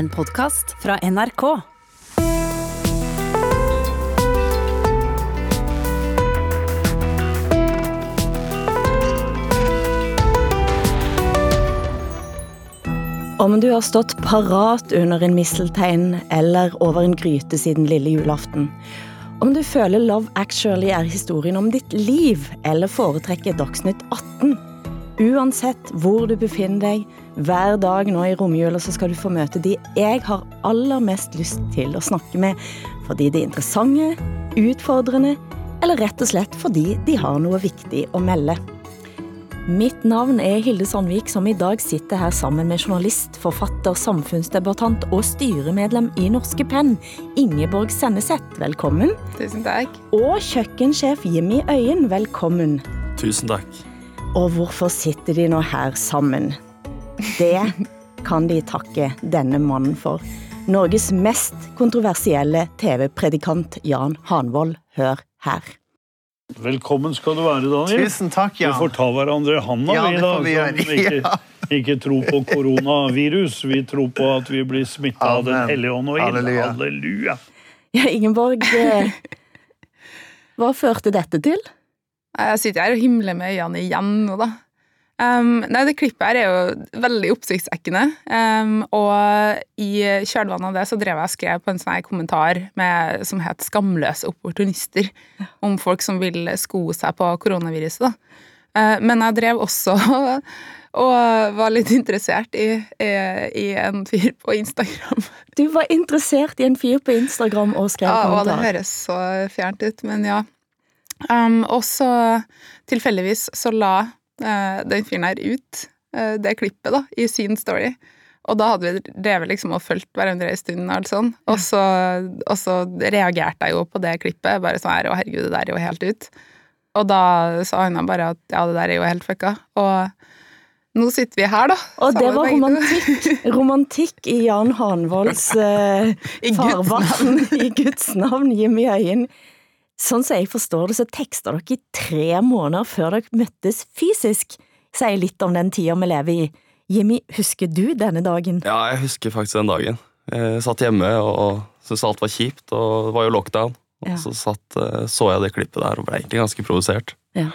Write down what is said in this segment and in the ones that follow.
En podkast fra NRK. Om du har stått parat under en misteltein eller over en gryte siden lille julaften. Om du føler Love Actually er historien om ditt liv, eller foretrekker Dagsnytt 18. Uansett hvor du befinner deg, hver dag nå i romjula så skal du få møte de jeg har aller mest lyst til å snakke med, fordi de er interessante, utfordrende, eller rett og slett fordi de har noe viktig å melde. Mitt navn er Hilde Sandvik, som i dag sitter her sammen med journalist, forfatter, samfunnsdebattant og styremedlem i Norske Penn, Ingeborg Senneset. Velkommen. Tusen takk. Og kjøkkensjef Jimmy Øyen. Velkommen. Tusen takk. Og hvorfor sitter de nå her sammen? Det kan de takke denne mannen for. Norges mest kontroversielle TV-predikant Jan Hanvold. Hør her. Velkommen skal du være, Daniel. Tusen takk, Jan. Vi får ta hverandre i handa, Ja, vi, da, vi som ikke, ikke tror på koronavirus. Vi tror på at vi blir smitta av Den hellige ånd og ild. Halleluja. Halleluja. Ja, Ingeborg, eh, hva førte dette til? Jeg sitter her og himler med øynene igjen nå, da. Um, nei, det klippet her er jo veldig oppsiktsekkende. Um, og i kjølvannet av det så drev jeg og skrev på en sånn kommentar med, som het 'Skamløse opportunister', om folk som vil sko seg på koronaviruset. Uh, men jeg drev også og var litt interessert i, i, i en fyr på Instagram. Du var interessert i en fyr på Instagram og skrev Ja, og det høres så fjernt ut, men ja. Um, og så tilfeldigvis så la den fyren her ut eh, det klippet da, i sin story. Og da hadde vi drevet liksom og fulgt hverandre en stund, og, alt sånn. og, så, og så reagerte jeg jo på det klippet. Bare sånn her, å herregud, det der er jo helt ut. Og da sa han bare at ja, det der er jo helt fucka. Og nå sitter vi her, da. Og det var romantikk. Romantikk i Jan Hanvolds eh, farvann. I Guds navn, Jimmy Øyen. Sånn som jeg forstår det, så teksta dere i tre måneder før dere møttes fysisk. Sier litt om den tida vi lever i. Jimmy, husker du denne dagen? Ja, jeg husker faktisk den dagen. Jeg satt hjemme og syntes alt var kjipt, og det var jo lockdown. Og Ja. så satt, eh, så jeg det klippet der og ble egentlig ganske provosert. Ja.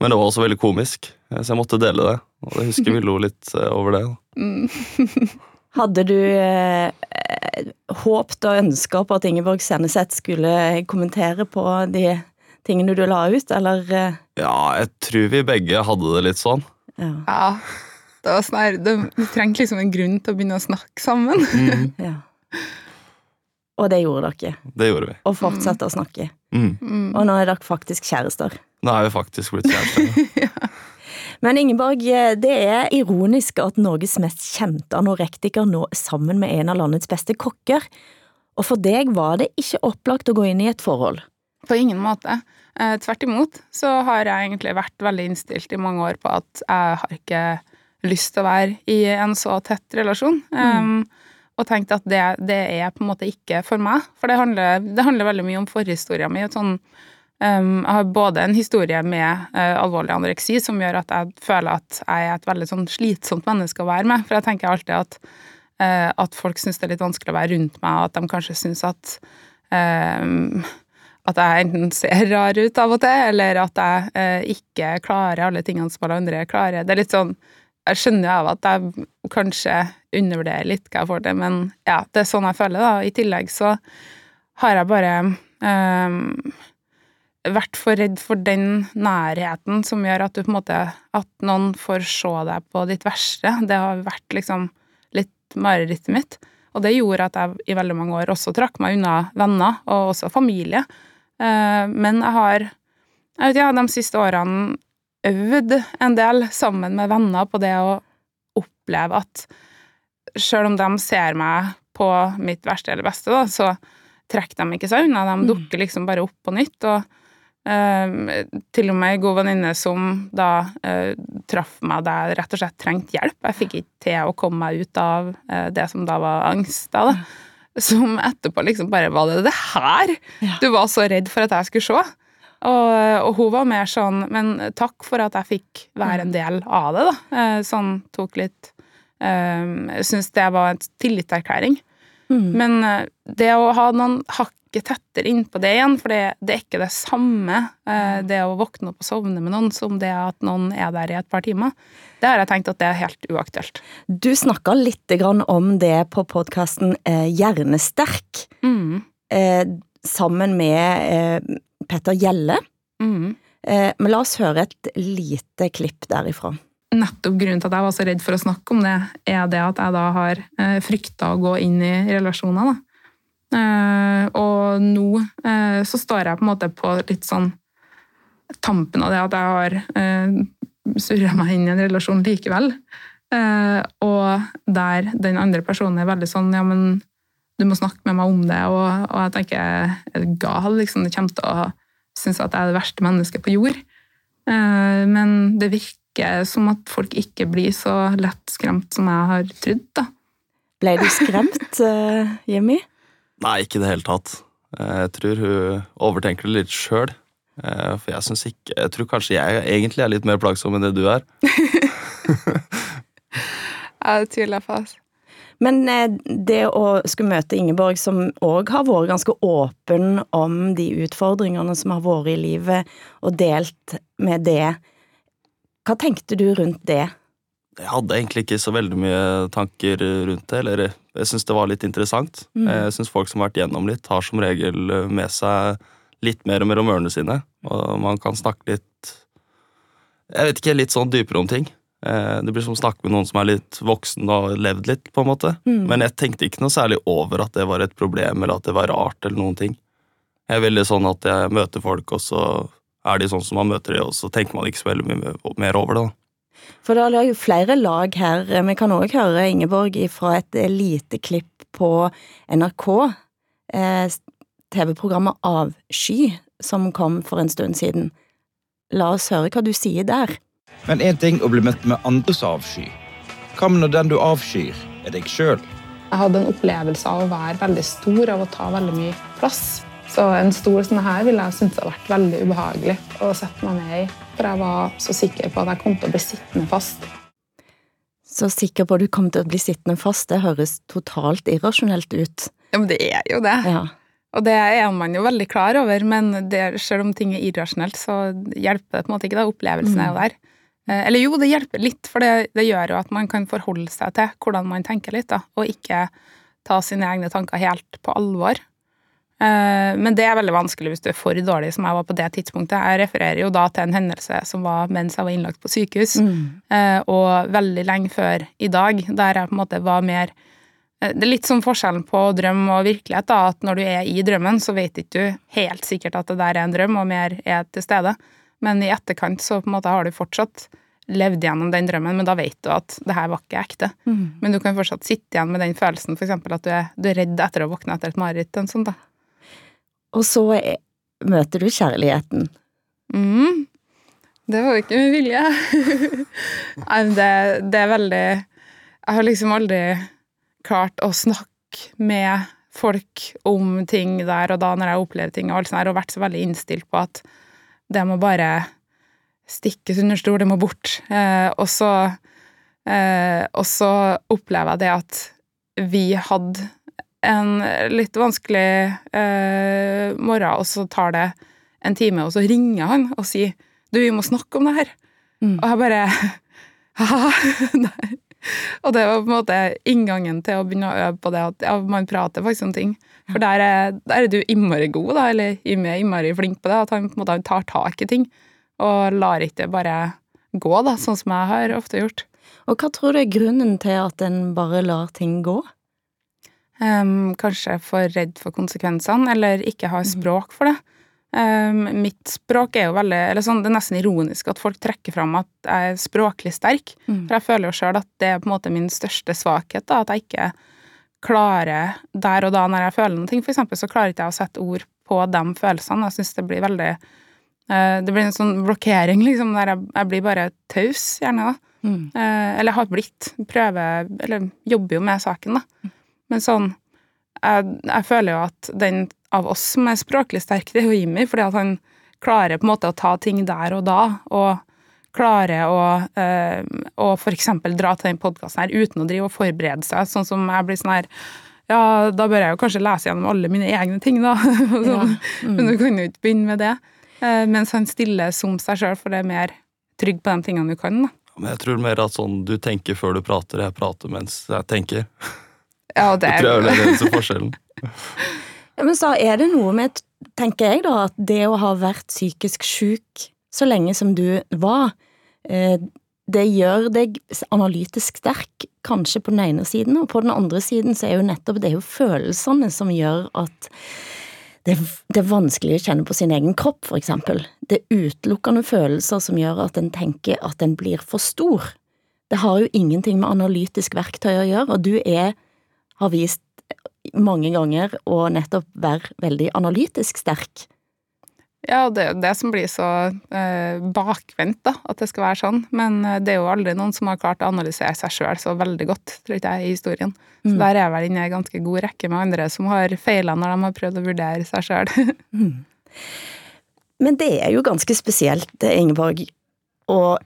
Men det var også veldig komisk, eh, så jeg måtte dele det. Og jeg husker vi lo litt eh, over det. Mm. Hadde du eh, håpt og ønska på at Ingeborg Senneset skulle kommentere på de tingene du la ut, eller eh, Ja, jeg tror vi begge hadde det litt sånn. ja. Ja. Det var sånn her, det, Vi trengte liksom en grunn til å begynne å snakke sammen. ja. Og det gjorde dere. Det gjorde vi. Og fortsatte å snakke. Mm. Mm. Og nå er dere faktisk kjærester. Nå er vi faktisk blitt kjærester. Men Ingeborg, eh, det er ironisk at Norges mest kjente anorektiker nå er sammen med en av landets beste kokker. Og for deg var det ikke opplagt å gå inn i et forhold. På ingen måte. Eh, tvert imot så har jeg egentlig vært veldig innstilt i mange år på at jeg har ikke lyst til å være i en så tett relasjon. Um, og tenkt at det, det er på en måte ikke for meg. For det handler, det handler veldig mye om forhistoria mi. et Sånn, um, jeg har både en historie med uh, alvorlig anoreksi som gjør at jeg føler at jeg er et veldig sånn slitsomt menneske å være med. For jeg tenker alltid at, uh, at folk syns det er litt vanskelig å være rundt meg, og at de kanskje syns at um, at jeg enten ser rar ut av og til, eller at jeg eh, ikke klarer alle tingene som alle andre klarer. Det er litt sånn Jeg skjønner jo av at jeg kanskje undervurderer litt hva jeg får til, men ja, det er sånn jeg føler, da. I tillegg så har jeg bare eh, vært for redd for den nærheten som gjør at du på en måte At noen får se deg på ditt verste. Det har vært liksom litt marerittet mitt. Og det gjorde at jeg i veldig mange år også trakk meg unna venner, og også familie. Eh, Men jeg har jeg vet ja, de siste årene øvd en del sammen med venner på det å oppleve at selv om de ser meg på mitt verste eller beste, da, så trekker de ikke seg unna. De dukker liksom bare opp på nytt. og til og med ei god venninne som da eh, traff meg da jeg rett og slett trengte hjelp. Jeg fikk ikke til å komme meg ut av eh, det som da var angst. Da, da. Som etterpå liksom bare Var det det her Ja. du var så redd for at jeg skulle se? Og, og hun var mer sånn Men takk for at jeg fikk være en del av det, da. Eh, Sånn tok litt Um, jeg syns det var en tillitserklæring. Mm. Men eh, det å ha noen hakket tettere innpå det igjen, for det, det er ikke det samme, eh, det å våkne opp og sovne med noen, som det at noen er der i et par timer, det har jeg tenkt at det er helt uaktuelt. Du snakka litt grann om det på podkasten eh, Hjernesterk, Mm. eh, sammen med eh, Petter Gjelle. Mm. Eh, men la oss høre et lite klipp derifra. nettopp grunnen til at jeg var så redd for å snakke om det, er det at jeg da har eh, frykta å gå inn i relasjoner. Da. Eh, og nå eh, så står jeg på en måte på litt sånn tampen av det at jeg har eh, surra meg inn i en relasjon likevel. Eh, og der den andre personen er veldig sånn ja, men du må snakke med meg om det, og, og jeg tenker er gal, liksom. Du kommer til å synes at jeg er det verste mennesket på jord. Men det virker som at folk ikke blir så lett skremt som jeg har trodd, da. Ble du skremt, Jimmy? Nei, ikke i det hele tatt. Eh, Jeg tror hun overtenker det litt sjøl. For jeg syns ikke Jeg tror kanskje jeg egentlig er litt mer plagsom enn det du er. ja, det tviler på altså. Men eh, det å skulle møte Ingeborg, som òg har vært ganske åpen om de utfordringene som har vært i livet, og delt med det, hva tenkte du rundt det? Jeg hadde egentlig ikke så veldig mye tanker rundt det. Eller jeg syns det var litt interessant. Mm. Jeg syns folk som har vært gjennom litt, har som regel med seg litt mer og mer om ørene sine. Og man kan snakke litt Jeg vet ikke, litt sånn dypere om ting. Eh, Det blir som å snakke med noen som er litt voksen og har levd litt, på en måte. Mm. Men jeg tenkte ikke noe særlig over at det var et problem, eller at det var rart, eller noen ting. Jeg er veldig sånn at jeg møter folk, og så er de sånn som man møter dem, og så tenker man ikke så veldig mye mer over det. da. For det er jo flere lag her. Vi kan òg høre Ingeborg fra et lite klipp på NRK. Eh, TV-programmet Avsky, som kom for en stund siden. La oss høre hva du sier der. Men én ting å bli møtt med andres avsky. Hva med når den du avskyr, er deg sjøl? Jeg hadde en opplevelse av å være veldig stor, av å ta veldig mye plass. Så en stol sånn her ville jeg synes hadde vært veldig ubehagelig å sette meg ned i. For jeg var så sikker på at jeg kom til å bli sittende fast. Så sikker på at du kom til å bli sittende fast, det høres totalt irrasjonelt ut. Ja, men det er jo det. Ja. Og det er man jo veldig klar over, men det, selv om ting er irrasjonelt, så hjelper det på en måte ikke. da, Opplevelsen er jo der. Eh, Eller jo, det hjelper litt, for det, det gjør jo at man kan forholde seg til hvordan man tenker litt, da, og ikke ta sine egne tanker helt på alvor. Eh, Men det er veldig vanskelig hvis du er for dårlig, som jeg var på det tidspunktet. Jeg refererer jo da til en hendelse som var mens jeg var innlagt på sykehus, mm. og veldig lenge før i dag, der jeg på en måte var mer eh, Det er litt sånn forskjellen på drøm og virkelighet, da, at når du er i drømmen, så vet ikke du helt sikkert at det der er en drøm, og mer er til stede. Men i etterkant så på en måte har du fortsatt levd gjennom den drømmen, men da vet du at det her var ikke ekte. Men du kan fortsatt sitte igjen med den følelsen, for eksempel at du er, du er redd etter å våkne etter et mareritt. sånn da. Og så er, møter du kjærligheten. Mm. Det var ikke med vilje. Det, det er veldig Jeg har liksom aldri klart å snakke med folk om ting der og da når jeg opplever ting, og alt sånt og vært så veldig innstilt på at det må bare stikkes under stol, det må bort. Eh, og så eh, Og så opplever jeg det at vi hadde en litt vanskelig eh, morgen, og så tar det en time, og så ringer han og sier du, vi må snakke om det her. Mm. Og jeg bare Ha-ha. Og det var på en måte inngangen til å begynne å øve på det at ja, man prater faktisk om ting. For der er, der er du innmari god, da, eller Jimmy er innmari flink på det, at han på en måte tar tak i ting. Og lar ikke det bare gå, da, sånn som jeg har ofte gjort. Og hva tror du er grunnen til at en bare lar ting gå? Em, kanskje for redd for konsekvensene, eller ikke har språk for det. Um, mitt språk er jo veldig eller sånn, Det er nesten ironisk at folk trekker fram at jeg er språklig sterk. Mm. For jeg føler jo sjøl at det er på en måte min største svakhet. da, At jeg ikke klarer der og da når jeg føler noe, for eksempel, så klarer ikke jeg å sette ord på de følelsene. Jeg syns det blir veldig uh, Det blir en sånn blokkering, liksom, der jeg, jeg blir bare taus, gjerne. da. Mm. Uh, eller har blitt. Prøver Eller jobber jo med saken, da. Men sånn jeg, jeg føler jo at den av oss som er språklig sterk, det er jo Jimmy, fordi at han klarer på en måte å ta ting der og da, og klarer å, eh, å f.eks. dra til den podkasten her uten å drive og forberede seg, sånn som jeg blir sånn her ja, da bør jeg jo kanskje lese gjennom alle mine egne ting, da. sånn. Men du kan jo ikke begynne med det. Eh, mens han stiller som seg sjøl, for det er mer trygg på de tingene du kan. da. Men jeg tror mer at sånn du tenker før du prater, jeg prater mens jeg tenker. Ja, det Jeg tror det er eneste forskjellen. Ja, men så er det noe med, tenker jeg da, at det å ha vært psykisk syk så lenge som du var, eh, det gjør deg analytisk sterk, kanskje på den ene siden, og på den andre siden så er jo nettopp det er jo følelsene som gjør at det, det er vanskelig å kjenne på sin egen kropp, for eksempel. Det er utelukkende følelser som gjør at en tenker at en blir for stor. Det har jo ingenting med analytisk verktøy å gjøre, og du er, har vist mange ganger å nettopp være veldig analytisk sterk. Ja, det er jo det som blir så eh, bakvendt, da, at det skal være sånn. Men eh, det er jo aldri noen som har klart å analysere seg sjøl så veldig godt, tror ikke jeg, i historien. Så Mm. der er jeg vel inne i en ganske god rekke med andre som har feila når de har prøvd å vurdere seg sjøl. Men det er jo ganske spesielt, Ingeborg, og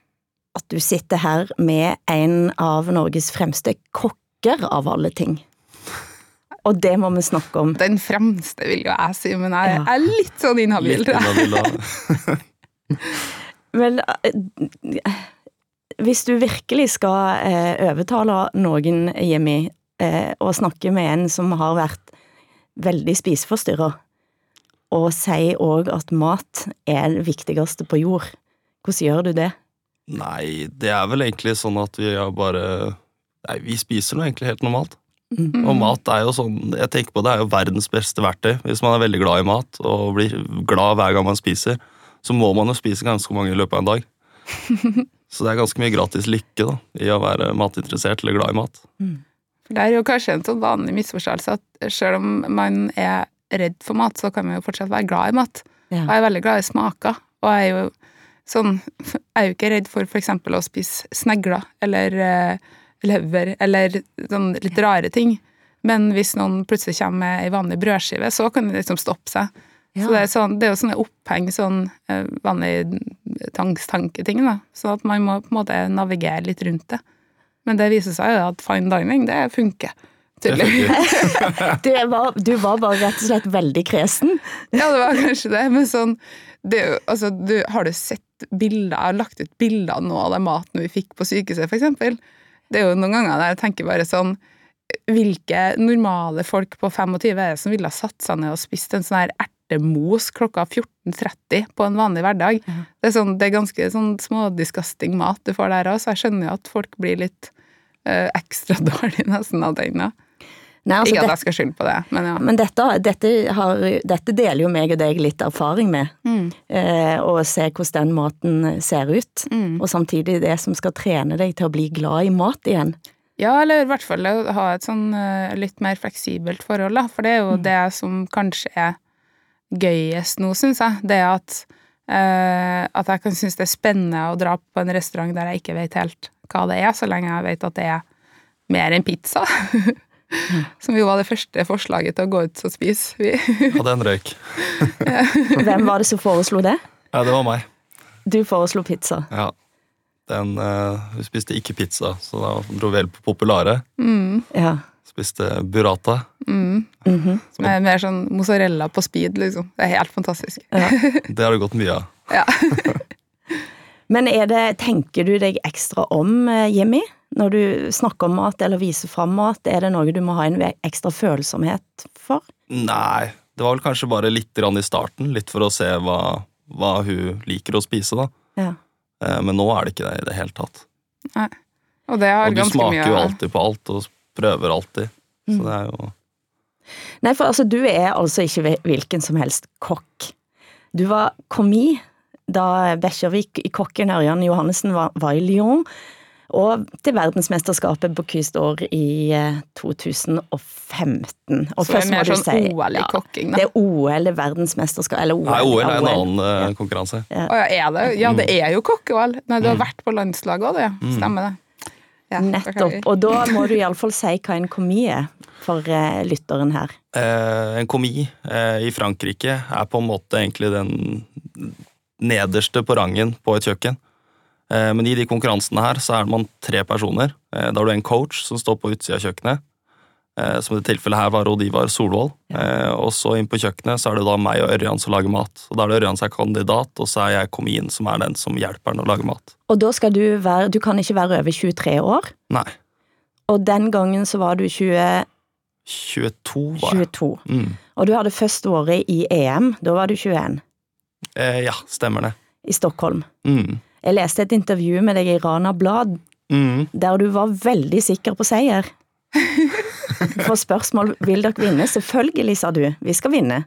at du sitter her med en av Norges fremste kokker av alle ting. Og det må vi snakke om. Den fremste, vil jo jeg si, men jeg Ja. er litt sånn inhabil. Da. Eh, hvis du virkelig skal eh, overtale noen, Jimmy, eh, og snakke med en som har vært veldig spiseforstyrra, og si òg at mat er det viktigste på jord, hvordan gjør du det? Nei, det er vel egentlig sånn at vi bare Nei, vi spiser noe egentlig helt normalt. Mm. Og mat er jo sånn Jeg tenker på det er jo verdens beste verktøy. Hvis man er veldig glad i mat og blir glad hver gang man spiser, så må man jo spise ganske mange i løpet av en dag. Så det er ganske mye gratis lykke da, i å være matinteressert eller glad i mat. For Det er jo kanskje en sånn vanlig misforståelse at selv om man er redd for mat, så kan man jo fortsatt være glad i mat. Ja. Jeg er veldig glad i smaker, og jeg er jo sånn Jeg er jo ikke redd for for eksempel å spise snegler eller eh, lever eller sånn litt rare ting. Men hvis noen plutselig kommer med ei vanlig brødskive, så kan det liksom stoppe seg. Ja. Så det er, sånn, det er jo sånne oppheng, sånn vanlige vanlig tvangstanketing, da. Så at man må på en måte navigere litt rundt det. Men det viser seg jo at fine dining, det funker. Det Tydeligvis. Du var, du var bare rett og slett veldig kresen. Ja, det var kanskje det, men sånn det altså, du, Har du sett bilder, lagt ut bilder nå av den maten vi fikk på sykehuset, eksempel? Det er jo noen ganger der jeg tenker bare sånn Hvilke normale folk på 25 er det som ville ha satt seg ned og spist en sånn her ertemos klokka 14.30 på en vanlig hverdag? Det, er sånn, det er ganske sånn smådisgusting mat du får der òg, så jeg skjønner jo at folk blir litt ø, ekstra dårlige nesten av den. Nei, altså, Ikke at jeg skal skylde på det, men ja. men dette, dette, har, dette deler jo meg og deg litt erfaring med. Mm. Eh, og se hvordan den maten ser ut. Mm. Og samtidig det som skal trene deg til å bli glad i mat igjen. Ja, eller i hvert fall ha et sånn eh, litt mer fleksibelt forhold, da. For det er jo det som kanskje er gøyest nå, syns jeg. Det at, eh, at jeg kan synes det er spennende å dra på en restaurant der jeg ikke vet helt hva det er, så lenge jeg vet at det er mer enn pizza. Som jo var det første forslaget til å gå ut og spise. Vi, Hadde en røyk. Hvem var det som foreslo det? Ja, det var meg. Du foreslo pizza. Ja. Den, uh, vi spiste ikke pizza, så da dro vi helt på Populare. Ja. Spiste burrata. Mhm. som er mer sånn mozzarella på speed, liksom. Det er helt fantastisk. Det har det gått mye av. Ja. Men er det, tenker du deg ekstra om, eh, Jimmy? Når du snakker om mat eller viser fram mat, er det noe du må ha en ekstra følsomhet for? Nei, det var vel kanskje bare litt grann i starten. Litt for å se hva, hva hun liker å spise, da. Ja. Eh, Men nå er det ikke det i det hele tatt. Og det har Og du smaker mye jo alltid på alt og prøver alltid. Så det er jo Nei, for altså, du er altså ikke hvilken som helst kokk. Du var kommis da Bekkjarvik i kokken Ørjan Johannessen var, var i Lyon, og til verdensmesterskapet på år i eh, 2015. Og Så det først er må mer du sånn si- OL i kokking, da. Det er OL, er verdensmesterskap, eller OL. Nei, OL er en annen ja. konkurranse. Å ja, er det? Ja, det er jo kokke-OL. Nei, du har vært på landslaget òg, det. ja. Stemmer det. Ja, Nettopp. Og da må du iallfall si hva en komi er for eh, lytteren her. Eh, en komi eh, i Frankrike er på en måte egentlig den nederste på rangen på et kjøkken. Eh, Men i de konkurransene her så er man tre personer. Eh, Da har du en coach som står på utsida av kjøkkenet. eh, Som i det tilfellet her var Odd Ivar Solvold. Eh, Og så inn på kjøkkenet så er det da meg og Ørjan som lager mat. Og Da er det Ørjan som er kandidat, og så er jeg Komin som er den som hjelper han å lage mat. Og da skal du være Du kan ikke være over 23 år. Nei, Og den gangen så var du 20, 22 var jeg. 22. Mm. Og du hadde først året i EM. Da var du 21. Eh, ja, stemmer det. I Stockholm. Mm. Jeg leste et intervju med deg i Rana Blad Mm. der du var veldig sikker på seier. For spørsmål vil dere vinne. Selvfølgelig, sa du. Vi skal vinne.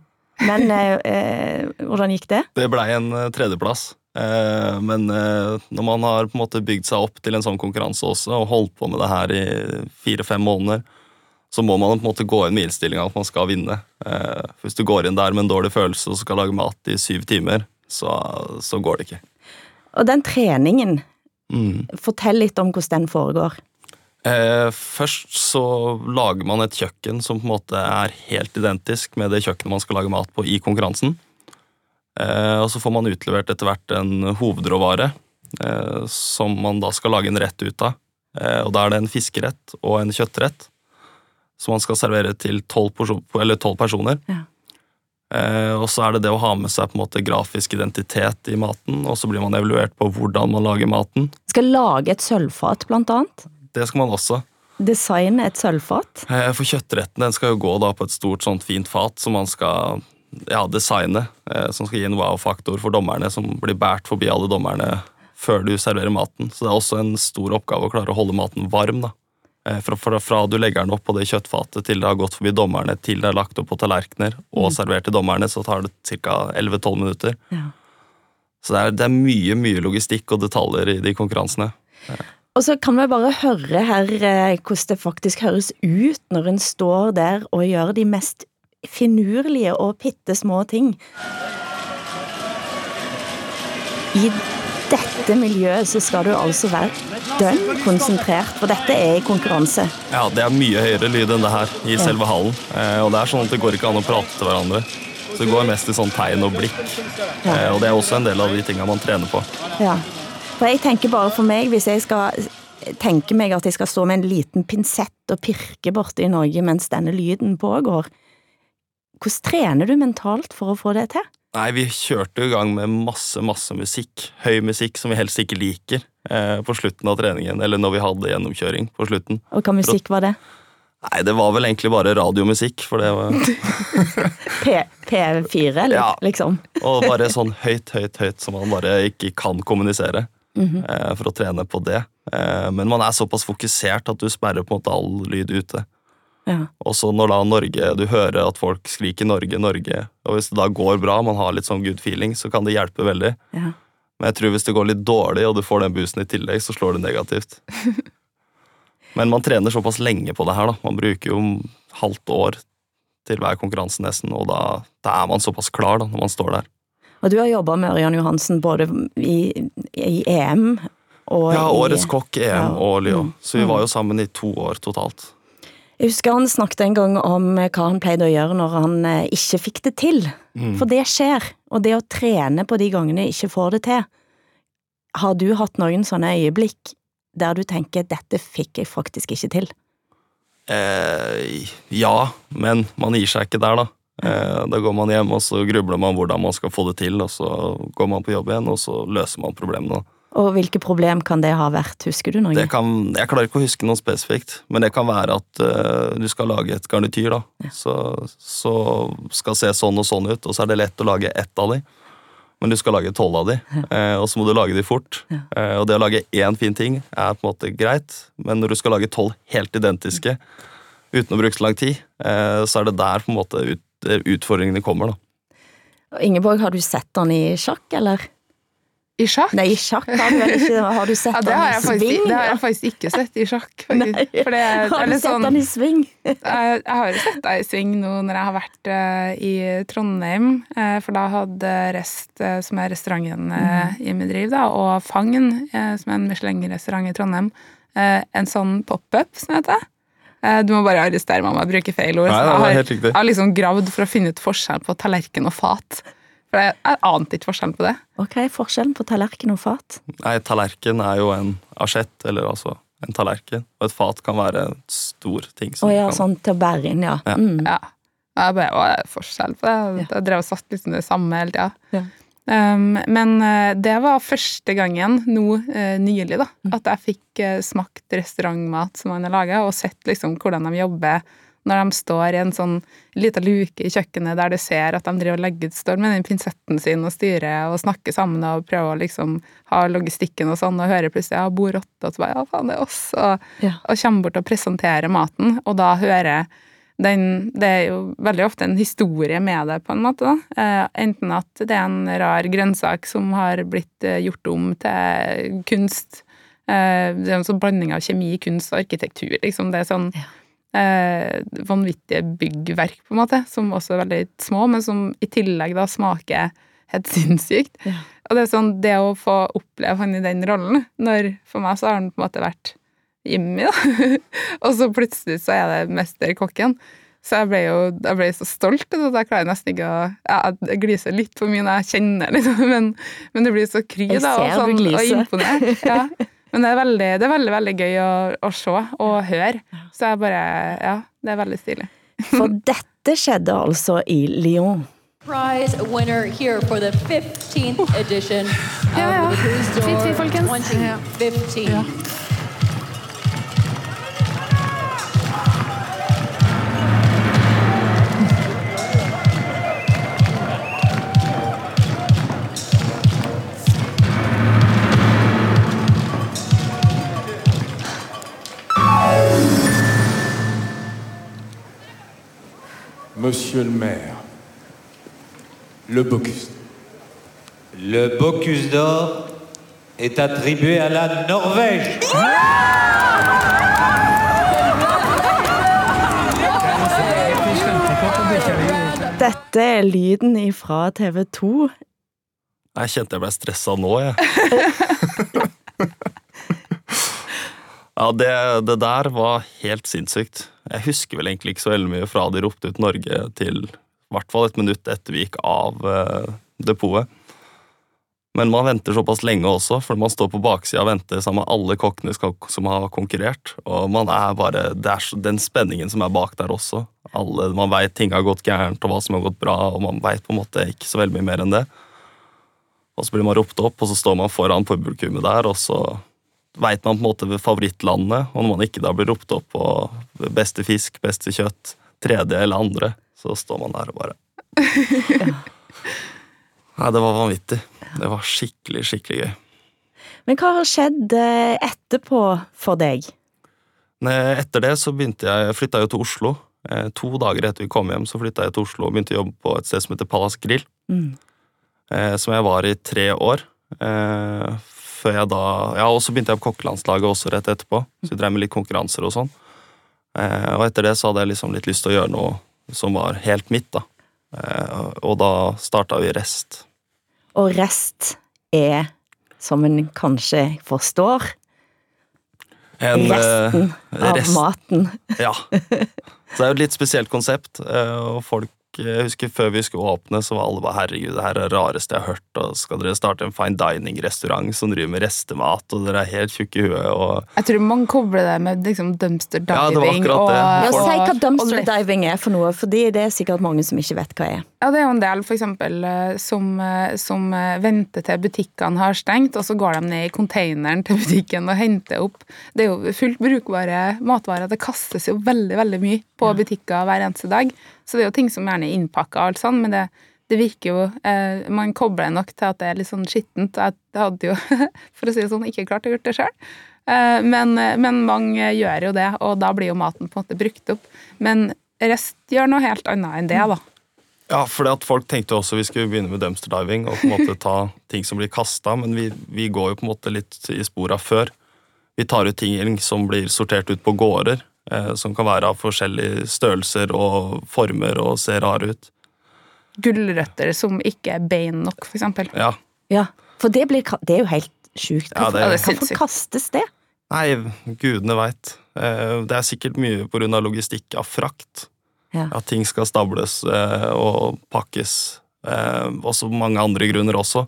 Men eh, eh, hvordan gikk det? Det blei en eh, tredjeplass. Eh, men eh, når man har på en måte bygd seg opp til en sånn konkurranse også, og holdt på med det her i fire-fem måneder, så må man på en måte gå inn med innstillinga at man skal vinne. Eh, hvis du går inn der med en dårlig følelse og skal lage mat i syv timer, så, så går det ikke. Og den treningen, Mm. fortell litt om hvordan den foregår. Eh, først så lager man et kjøkken som på en måte er helt identisk med det kjøkkenet man skal lage mat på i konkurransen. Eh, og så får man utlevert etter hvert en hovedråvare eh, som man da skal lage en rett ut av. Og da er det en fiskerett og en kjøttrett som man skal servere til tolv personer. Ja. Eh, og så er det det å ha med seg på en måte grafisk identitet i maten, og så blir man evaluert på hvordan man lager maten. Skal lage et sølvfat, blant annet. Det skal man også. Designe et sølvfat. Eh, For kjøttretten den skal jo gå da på et stort, sånt fint fat som man skal ja, designe. eh, Som skal gi en wow-faktor for dommerne, som blir båret forbi alle dommerne før du serverer maten. Så det er også en stor oppgave å klare å holde maten varm. da. Eh, Fra, fra, fra du legger den opp på det kjøttfatet til det har gått forbi dommerne, til det er lagt opp på tallerkener og servert til dommerne, så tar det ca. 11-12 minutter. Ja. Så det er, det er mye mye logistikk og detaljer i de konkurransene. Og så kan vi bare høre her eh, hvordan det faktisk høres ut når en står der og gjør de mest finurlige og bitte små ting. I dette miljøet så skal du altså være dønn konsentrert, for dette er i konkurranse. Ja, det er mye høyere lyd enn det her i selve hallen. Eh, og det er sånn at det går ikke an å prate til hverandre. Så det går mest i sånn tegn og blikk. Ja. og det er også en del av de tinga man trener på. Ja. For jeg tenker bare for meg, hvis jeg skal tenke meg at jeg skal stå med en liten pinsett og pirke borte i Norge mens denne lyden pågår, hvordan trener du mentalt for å få det til? Nei, vi kjørte i gang med masse, masse musikk. Høy musikk som vi helst ikke liker eh, på slutten av treningen. Eller når vi hadde gjennomkjøring på slutten. Og hva musikk var det? Nei, det var vel egentlig bare radiomusikk, for det var P P4, eller, Ja. liksom? Og bare sånn høyt, høyt, høyt som man bare ikke kan kommunisere. eh, For å trene på det. Eh, Men man er såpass fokusert at du sperrer på en måte all lyd ute. Ja. Og så når da Norge, du hører at folk skriker 'Norge, Norge', og hvis det da går bra, man har litt sånn good feeling, så kan det hjelpe veldig. ja. Men jeg tror hvis det går litt dårlig, og du får den boosten i tillegg, så slår det negativt. Men man trener såpass lenge på det her, da. Man bruker jo halvt år til hver konkurranse nesten, og da, da er man såpass klar da, når man står der. Og du har jobba med Ørjan Johansen både i, i EM og Ja, i Årets kokk, EM Ja. og Lyon. Mm. Så vi var jo sammen i to år totalt. Jeg husker han snakket en gang om hva han pleide å gjøre når han eh, ikke fikk det til. Mm. For det skjer, og det å trene på de gangene jeg ikke får det til. Har du hatt noen sånne øyeblikk der du tenker 'dette fikk jeg faktisk ikke til'? Eh, ja, men man gir seg ikke der, da. Eh, da går man hjem, og så grubler man hvordan man skal få det til, og så går man på jobb igjen, og så løser man problemene. da. Og hvilke problem kan det ha vært, husker du noe? Det kan, jeg klarer ikke å huske noe spesifikt, men det kan være at uh, du skal lage et garnityr, da. Så, så skal se sånn og sånn ut, og så er det lett å lage ett av de. Men du skal lage tolv av de, eh, og så må du lage de fort. Eh, og det å lage én fin ting er på en måte greit, men når du skal lage tolv helt identiske uten å bruke så lang tid, eh, så er det der på en måte ut, utfordringene kommer, da. Ingeborg, har du sett han i sjakk, eller? I sjakk? Nei, i sjakk har du vel ikke Har du sett Ja, det, han i faktisk, sving? det har jeg faktisk ikke sett i sjakk. Nei, For det har du eller sett sånn, han i sving? jeg, jeg har jo sett deg i sving nå når jeg har vært eh, i Trondheim. eh, for da hadde Rest, eh, som er restauranten uh, i mitt driv, da, og Fangen, som er en Michelin-restaurant i Trondheim, eh, en sånn pop-up, som heter. det. du må bare arrestere meg om jeg bruker feil ord. Nei, jeg har-. Jeg har liksom gravd for å finne ut forskjell på tallerken og fat. For jeg, jeg ante ikke forskjellen på det. Og hva er forskjellen på tallerken og fat? Nei, tallerken er jo en asjett, eller altså en tallerken. Og et fat kan være en stor ting. Å ja, kan, sånn til å bære inn, ja. Ja. Mm. Ja. Jeg bare, det er forskjell på det. Jeg drev og satt liksom det samme hele tida. Ja. Um, men eh, det var første gangen nå uh, nylig da, Mm. at jeg fikk uh, smakt restaurantmat som man har laga, og sett liksom hvordan de jobber når de står i en sånn lita luke i kjøkkenet der du ser at de driver og legger ut, står med den pinsetten sin og styrer og snakker sammen og prøver å liksom ha logistikken og sånn, og hører plutselig ja, bor åtte, og så bare ja, faen, det er oss, og, Ja. og kommer bort og presenterer maten, og da hører den, det er jo veldig ofte en historie med det, på en måte. Da. Eh, enten at det er en rar grønnsak som har blitt eh, gjort om til kunst. Eh, det er en sånn blanding av kjemi, kunst og arkitektur. Liksom. Det er sånn Ja. Eh, vanvittige byggverk, på en måte, som også er veldig små, men som i tillegg da smaker helt sinnssykt. Ja. Og det er sånn, det å få oppleve han i den rollen, når for meg så har han på en måte vært Jimmy, da. og så plutselig så er det mesterkokken. Så jeg ble jo jeg ble så stolt at jeg klarer nesten ikke å ja, Jeg gliser litt for mye når jeg kjenner det, liksom, men, men det blir så kry Jeg da, og, sånn, og imponert. Ja. Men det er veldig, det er veldig, veldig gøy å, å se og høre. Så jeg bare Ja, det er veldig stilig. For dette skjedde altså i Lyon. prize winner here for the 15th edition of Ja, ja. the Cruise Door fint, folkens. Ja. Monsieur le maire, le Bocuse. Le Bocuse d'or est attribué à la Norvège. Dette er lyden ifra TV 2. Jeg kjente jeg ble stressa nå, jeg. ja, det, det der var helt sinnssykt. Jeg husker vel egentlig ikke så veldig mye fra de ropte ut Norge til i hvert fall et minutt etter vi gikk av eh, depotet. Men man venter såpass lenge også, for man står på baksida og venter sammen med alle kokkene som har konkurrert. Og man er bare, det er den spenningen som er bak der også. Alle, man veit ting har gått gærent, og hva som har gått bra, og man veit på en måte ikke så veldig mye mer enn det. Og så blir man ropt opp, og så står man foran publikummet der, og så veit man på en måte favorittlandet, og når man ikke da blir ropt opp på beste fisk, beste kjøtt, tredje eller andre, så står man der og bare Nei, det var vanvittig. Det var skikkelig, skikkelig gøy. Men hva har skjedd eh, etterpå for deg? Etter det så begynte jeg Jeg flytta jo til Oslo. Eh, To dager etter vi kom hjem, så flytta jeg til Oslo og begynte å jobbe på et sted som heter Palace Grill. Mm. eh, som jeg var i tre år. Eh, før jeg da Ja, og så begynte jeg på kokkelandslaget også rett etterpå. Så vi drev med litt konkurranser og sånn. Eh, og etter det så hadde jeg liksom litt lyst til å gjøre noe som var helt mitt, da. Eh, og da starta vi Rest. Og rest er, som en kanskje forstår, En, eh, resten av rest- maten. Ja. Så det er jo et litt spesielt konsept, eh, og folk jeg husker Før vi skulle åpne, så var alle bare 'herregud, det her er det rareste jeg har hørt', og skal dere starte en fine dining-restaurant som driver med restemat, og dere er helt tjukke i huet, og Jeg tror mange kobler det med liksom dumpster diving. Ja, det var akkurat det. Ja, Si hva dumpster diving er for noe, for det er sikkert mange som ikke vet hva det er. Ja, det er jo en del for eksempel eh, som, eh, som eh, venter til butikkene har stengt, og så går de ned i containeren til butikken og henter opp. Det er jo fullt brukbare matvarer. Det kastes jo veldig, veldig mye på butikker hver eneste dag. Så det er jo ting som gjerne er innpakka og alt sånn, men det, det virker jo eh, Man kobler nok til at det er litt sånn skittent. Jeg hadde jo, for å si det sånn, ikke klart å gjøre det sjøl. Eh, men, men mange gjør jo det, og da blir jo maten på en måte brukt opp. Men rest gjør noe helt annet enn det, da. Ja, for at folk tenkte også vi skulle begynne med dumpster diving og på en måte ta ting som blir kasta, men vi, vi går jo på en måte litt i spora før. Vi tar ut ting som blir sortert ut på gårder, eh, som kan være av forskjellige størrelser og former og se rare ut. Gulrøtter som ikke er bein nok, for eksempel. Ja. Ja, for det, blir, det er jo helt sjukt. Ja, det Hvorfor, ja, hvorfor kastes det? Nei, gudene veit. Det er sikkert mye pga. logistikk av frakt. Ja. At ting skal stables eh, og pakkes Eh, også mange andre grunner også.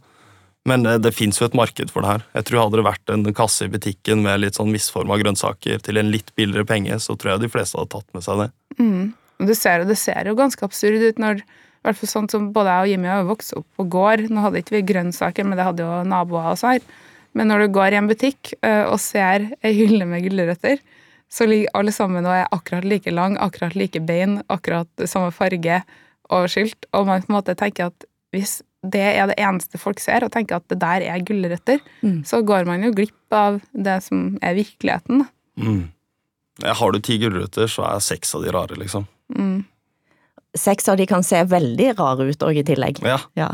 Men det, det fins jo et marked for det her. Jeg tror Hadde det vært en kasse i butikken med litt sånn misforma grønnsaker til en litt billigere penge, så tror jeg de fleste hadde tatt med seg det. Mm. Det ser, det ser jo ganske absurd ut når i hvert fall sånn som Både jeg og Jimmy har vokst opp på gård. Nå hadde ikke vi grønnsaker, men det hadde jo naboer og her. Men når du går i en butikk eh, og ser ei hylle med gulrøtter, så ligger alle sammen og er akkurat like lang, akkurat like bein, akkurat samme farge og skilt. Og man på en måte tenker at hvis det er det eneste folk ser, og tenker at det der er gulrøtter, Mm. så går man jo glipp av det som er virkeligheten. Mm. Har du ti gulrøtter, så er seks av de rare, liksom. Mm. Seks av de kan se veldig rare ut òg, i tillegg. Ja. Ja.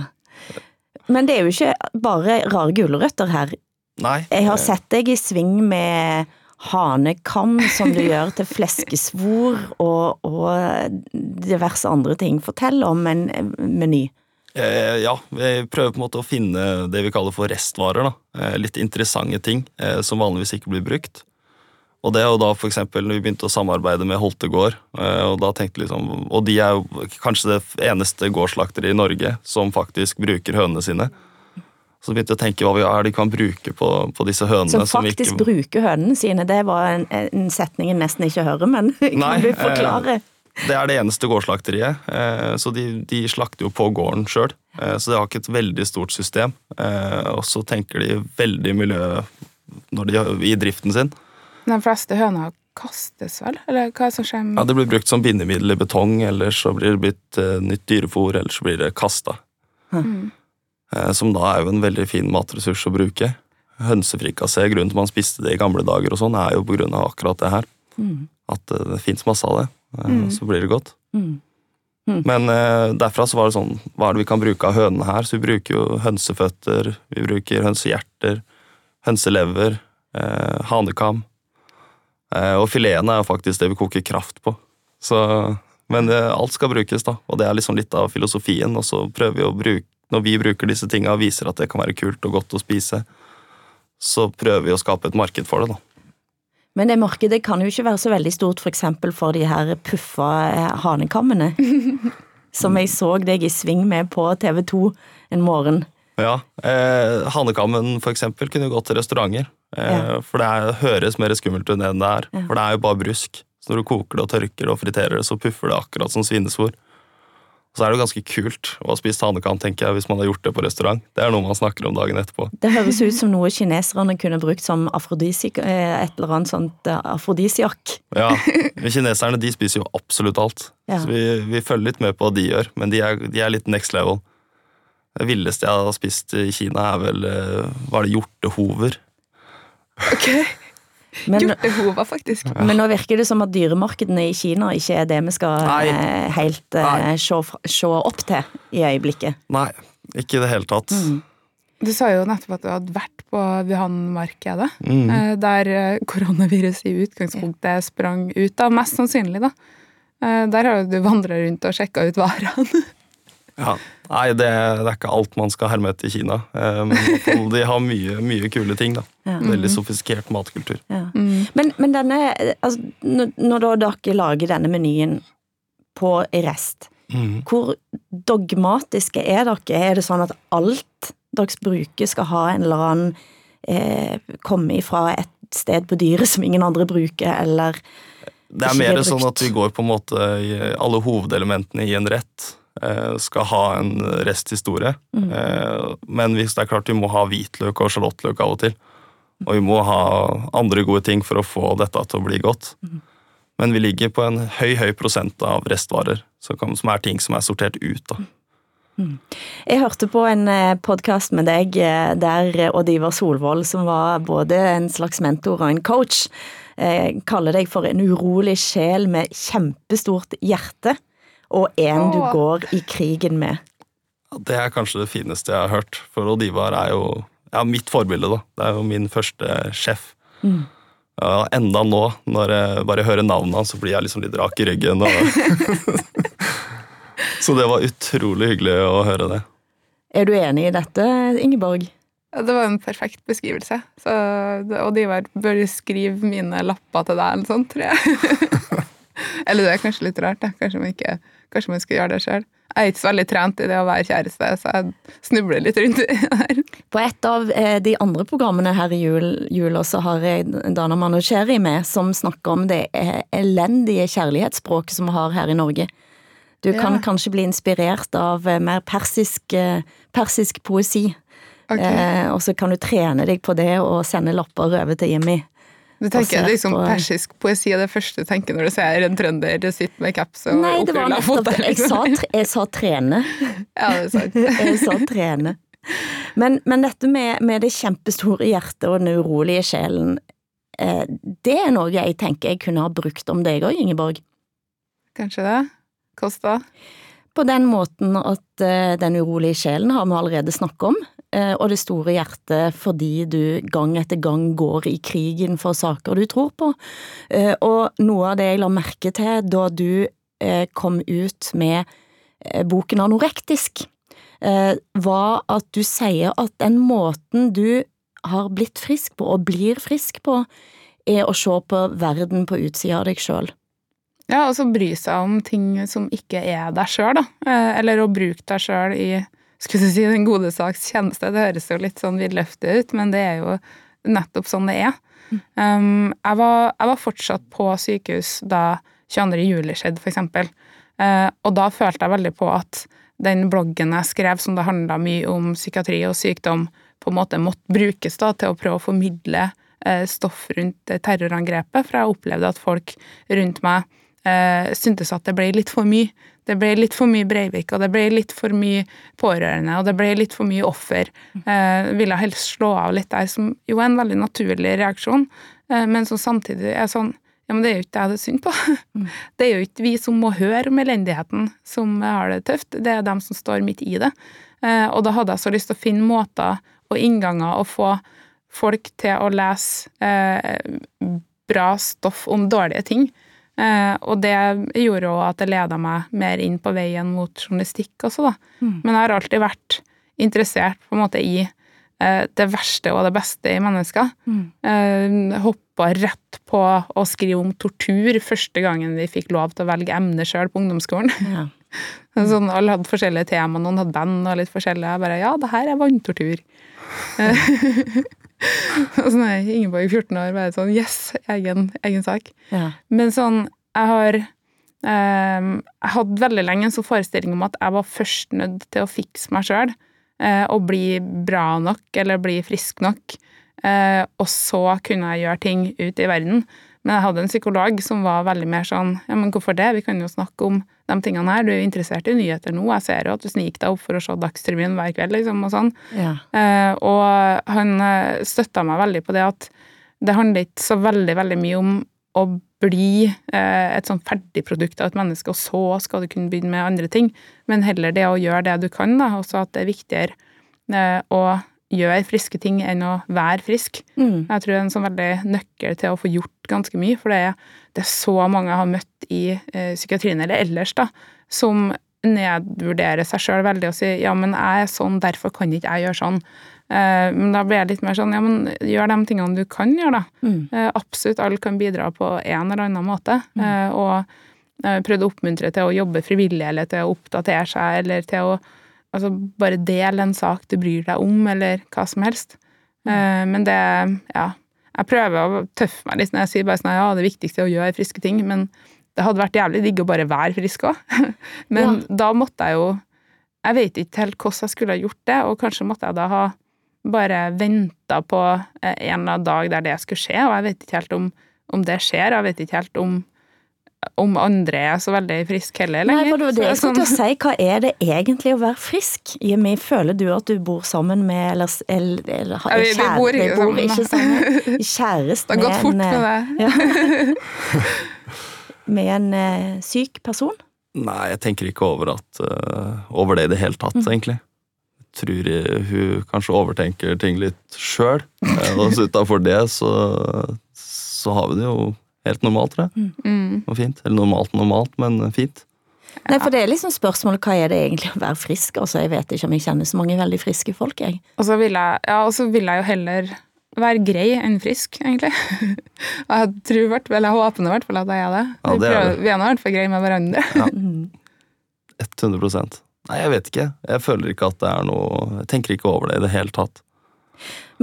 Men det er jo ikke bare rare gulrøtter her. Nei. Jeg har sett deg i sving med hanekam som du gjør til fleskesvor og, og diverse andre ting. Fortell om en meny. Eh, ja, vi prøver på en måte å finne det vi kaller for restvarer. da. Eh, litt interessante ting eh, som vanligvis ikke blir brukt. Og det er jo da for eksempel når vi begynte å samarbeide med Holtegård, eh, og da tenkte liksom, og de er jo kanskje det eneste gårdsslakteriet i Norge som faktisk bruker hønene sine. Så begynte jeg å tenke hva vi er de kan bruke på, på disse hønene. Som faktisk faktisk ikke, bruker hønene sine. Det var en, en setning jeg nesten ikke hører, men kan Nei, du eh, forklare? Det er det eneste gårdslakteriet, eh, så de, de slakter jo på gården sjøl. Så de har ikke et veldig stort system. Eh, Og så tenker de veldig miljø når de, i driften sin. De fleste høna kastes vel, eller hva som skjer med Ja, Det blir brukt som bindemiddel i betong, eller så blir det blitt eh, nytt dyrefòr, eller så blir det kasta. Mm. Eh, som da er jo en veldig fin matressurs å bruke. Hønsefrikassé, grunnen til man spiste det i gamle dager, og sånn, er jo på grunn av akkurat det her. Mm. At eh, det fins masse av det. Eh, Mm. Så blir det godt. Mm. Mm. Men eh, derfra så var det sånn Hva er det vi kan bruke av hønene her? Så vi bruker jo hønseføtter, vi bruker hønsehjerter, hønselever, eh, hanekam. Eh, og filetene er jo faktisk det vi koker kraft på. Så, men eh, alt skal brukes, da. Og det er liksom litt av filosofien. Og så prøver vi å bruke Når vi bruker disse tinga og viser at det kan være kult og godt å spise, så prøver vi å skape et marked for det, da. Men det markedet kan jo ikke være så veldig stort for eksempel for de her puffa eh, hanekammene. som jeg så deg i sving med på TV 2 en morgen. Ja, eh, Hanekammen for eksempel kunne gått til restauranter. Eh, Ja. For det er, høres mer skummelt ut enn det er. Ja. For det er jo bare brusk. Så når du koker det og tørker det og friterer det, så puffer det akkurat som svinesvor. Og så er det jo ganske kult å ha spist hanekam, tenker jeg, hvis man har gjort det på restaurant. Det er noe man snakker om dagen etterpå. Det høres ut som noe kineserne kunne brukt som afrodisik, eh, et eller annet sånt eh, afrodisiak. Ja, men Kineserne de spiser jo absolutt alt. Ja. Så vi, vi følger litt med på hva de gjør, men de er, de er litt next level. Det villeste jeg har spist i Kina, er vel eh, Var det hjortehover? Men, Hjortehova, faktisk. men nå virker det som at dyremarkedene i Kina ikke er det vi skal Nei. eh, helt eh, Nei. se, se opp til i øyeblikket. Nei, ikke i det hele tatt. Mm. Du sa jo nettopp at du hadde vært på Wuhan-markedet, Mm. eh, der eh, koronaviruset i utgangspunktet sprang ut av, mest sannsynlig, da. Eh, Der har du vandra rundt og sjekka ut varene. Ja. Nei, det, det er ikke alt man skal herme etter i Kina. Eh, Men de har mye, mye kule ting. da. Ja. Veldig sofistikert matkultur. Ja. Mm. Men, men denne, altså, når, dere lager denne menyen på rest, Mm. hvor dogmatiske er dere? Er det sånn at alt dere bruker skal ha en eller annen eh, komme ifra et sted på dyret som ingen andre bruker, eller Det er mer sånn at vi går på en måte i alle hovedelementene i en rett. Eh, Skal ha en resthistorie. Mm. Eh, Men hvis det er klart vi må ha hvitløk og sjalottløk av og til. Og vi må ha andre gode ting for å få dette til å bli godt. Mm. Men vi ligger på en høy høy prosent av restvarer, som er ting som er sortert ut. da. Jeg hørte på en podkast med deg eh, der eh, Odd Ivar Solvold, som var både en slags mentor og en coach, eh, kaller deg for en urolig sjel med kjempestort hjerte, og en du går i krigen med. Det er kanskje det fineste jeg har hørt, for Odivar er jo ja, mitt forbilde. da. Det er jo min første sjef. Mm. Ja, enda nå, når jeg bare hører navnet hans, så blir jeg liksom litt rak i ryggen. Og... så det var utrolig hyggelig å høre det. Er du enig i dette, Ingeborg? Det var en perfekt beskrivelse. Så, og de var, bør skrive mine lapper til deg, eller sånt, tror jeg. eller det er kanskje litt rart, da. Kanskje man, ikke, kanskje man skal gjøre det sjøl. jeg er ikke så veldig trent i det å være kjæreste, så jeg snubler litt rundt i det her. På et av eh, de andre programmene her i jul, jula så har jeg Dana Manusheri med, som snakker om det elendige kjærlighetsspråket som vi har her i Norge. Du kan Ja. kanskje bli inspirert av eh, mer persisk, eh, persisk poesi. Okay. Eh, og så kan du trene deg på det og sende lapper over til Jimmy. Du tenker liksom på- persisk poesi er det første du tenker når du ser en trønder sitte med caps og Nei, det var nettopp det. Jeg sa, jeg sa trene. Ja, det er sant. Jeg sa trene. Men, men dette med, med det kjempestore hjertet og den urolige sjelen, eh, det er noe jeg tenker jeg kunne ha brukt om deg òg, Ingeborg. Kanskje det. Hvordan da? På den måten at eh, den urolige sjelen har vi allerede snakket om, og det store hjertet fordi du gang etter gang går i krigen for saker du tror på. Eh, og noe av det jeg la merke til da du eh, kom ut med eh, boken Anorektisk, eh, var at du sier at den måten du har blitt frisk på, og blir frisk på, er å se på verden på utsida av deg sjøl. Ja, og så bry seg om ting som ikke er deg sjøl, da. Eh, Eller å bruke deg sjøl i skulle du si, den gode saks tjeneste. Det høres jo litt sånn vidløftig ut, men det er jo nettopp sånn det er. Um, jeg, var, jeg var fortsatt på sykehus da 22. juli skjedde, for eksempel. Eh, og da følte jeg veldig på at den bloggen jeg skrev som det handla mye om psykiatri og sykdom, på en måte måtte brukes da til å prøve å formidle uh, stoff rundt terrorangrepet, for jeg opplevde at folk rundt meg uh, syntes at det ble litt for mye. Det ble litt for mye Breivik, og det ble litt for mye pårørende, og det ble litt for mye offer. Eh, ville helst slå av litt der, som jo er en veldig naturlig reaksjon, eh, men som samtidig er sånn ja, men det er jo ikke det jeg er synd på. Det er jo ikke vi som må høre om elendigheten, som har det tøft. Det er dem som står midt i det. Eh, og da hadde jeg så lyst til å finne måter og innganger og få folk til å lese eh, bra stoff om dårlige ting. Eh, og det gjorde òg at det leda meg mer inn på veien mot journalistikk også, da. Men jeg har alltid vært interessert på en måte i eh, det verste og det beste i mennesker. Mm. Hoppa rett på å skrive om tortur første gangen vi fikk lov til å velge emne sjøl på ungdomsskolen. Ja. Sånn, alle hadde forskjellige tema, noen hadde band og litt forskjellig. Jeg bare ja, det her er vanntortur. Eh, og sånn er Ingeborg 14 år bare sånn yes, egen, egen sak. Ja. Men sånn, jeg har ehm, Jeg hadde veldig lenge en sånn forestilling om at jeg var først nødt til å fikse meg sjøl. og bli bra nok, eller bli frisk nok. eh, og så kunne jeg gjøre ting ut i verden. Men jeg hadde en psykolog som var veldig mer sånn Ja, men hvorfor det? Vi kan jo snakke om de tingene her. Du er jo interessert i nyheter nå. Jeg ser jo at du sniker deg opp for å se Dagsrevyen hver kveld, liksom, og sånn. Ja. Eh, og han eh, støtta meg veldig på det at det handler ikke så veldig, veldig mye om å bli eh, et sånn ferdigprodukt av et menneske, og så skal du kunne begynne med andre ting, men heller det å gjøre det du kan, da, også at det er viktigere eh, å gjøre friske ting enn å være frisk. Mm. Jeg tror det er en sånn veldig nøkkel til å få gjort ganske mye, for det er, det er så mange jeg har møtt i eh, psykiatrien eller ellers, da, som nedvurderer seg sjøl veldig og sier ja, men jeg er sånn, derfor kan ikke jeg gjøre sånn. Eh, men da blir jeg litt mer sånn ja, men gjør de tingene du kan gjøre, da. Mm. Eh, absolutt alle kan bidra på en eller annen måte. Eh, og eh, prøvd å oppmuntre til å jobbe frivillig, eller til å oppdatere seg, eller til å altså, bare del en sak du bryr deg om, eller hva som helst. Eh, men det Ja. Jeg prøver å tøffe meg litt når jeg sier bare sånn ja, det viktigste er å gjøre friske ting, men det hadde vært jævlig digg å bare være frisk òg. men da måtte jeg jo Jeg vet ikke helt hvordan jeg skulle ha gjort det, og kanskje måtte jeg da ha bare venta på eh, en eller annen dag der det skulle skje, og jeg vet ikke helt om, om det skjer, og jeg vet ikke helt om om andre er så veldig friske heller lenger. Nei, for det var det jeg Så skulle til å sånn- si. Hva er det egentlig å være frisk? Jimmy, føler du at du bor sammen med Eller, eller, eller har- Ja, vi- vi kjære- bor ikke bor sammen, ikke sammen. Kjæreste Det har gått fort en, med eh, Ja. med en uh, syk person? Nei, jeg tenker ikke over, at, uh, over det i det hele tatt, Mm. egentlig. Jeg tror hun kanskje overtenker ting litt sjøl, og så utafor det så, så har vi det jo helt normalt, tror jeg. Mm. Og fint. Eller normalt normalt, men fint. Nei, for det er liksom spørsmålet hva er det egentlig å være frisk? Altså, jeg vet ikke om jeg kjenner så mange veldig friske folk, jeg. Og så vil jeg, ja, og så vil jeg jo heller være grei enn frisk, egentlig. Jeg tror hvert, eller jeg håper i hvert fall at jeg er det. Ja, vi, det er det. vi er nå i hvert fall greie med hverandre. Ja. 100% Nei, jeg vet ikke. Jeg føler ikke at det er noe Jeg tenker ikke over det i det hele tatt.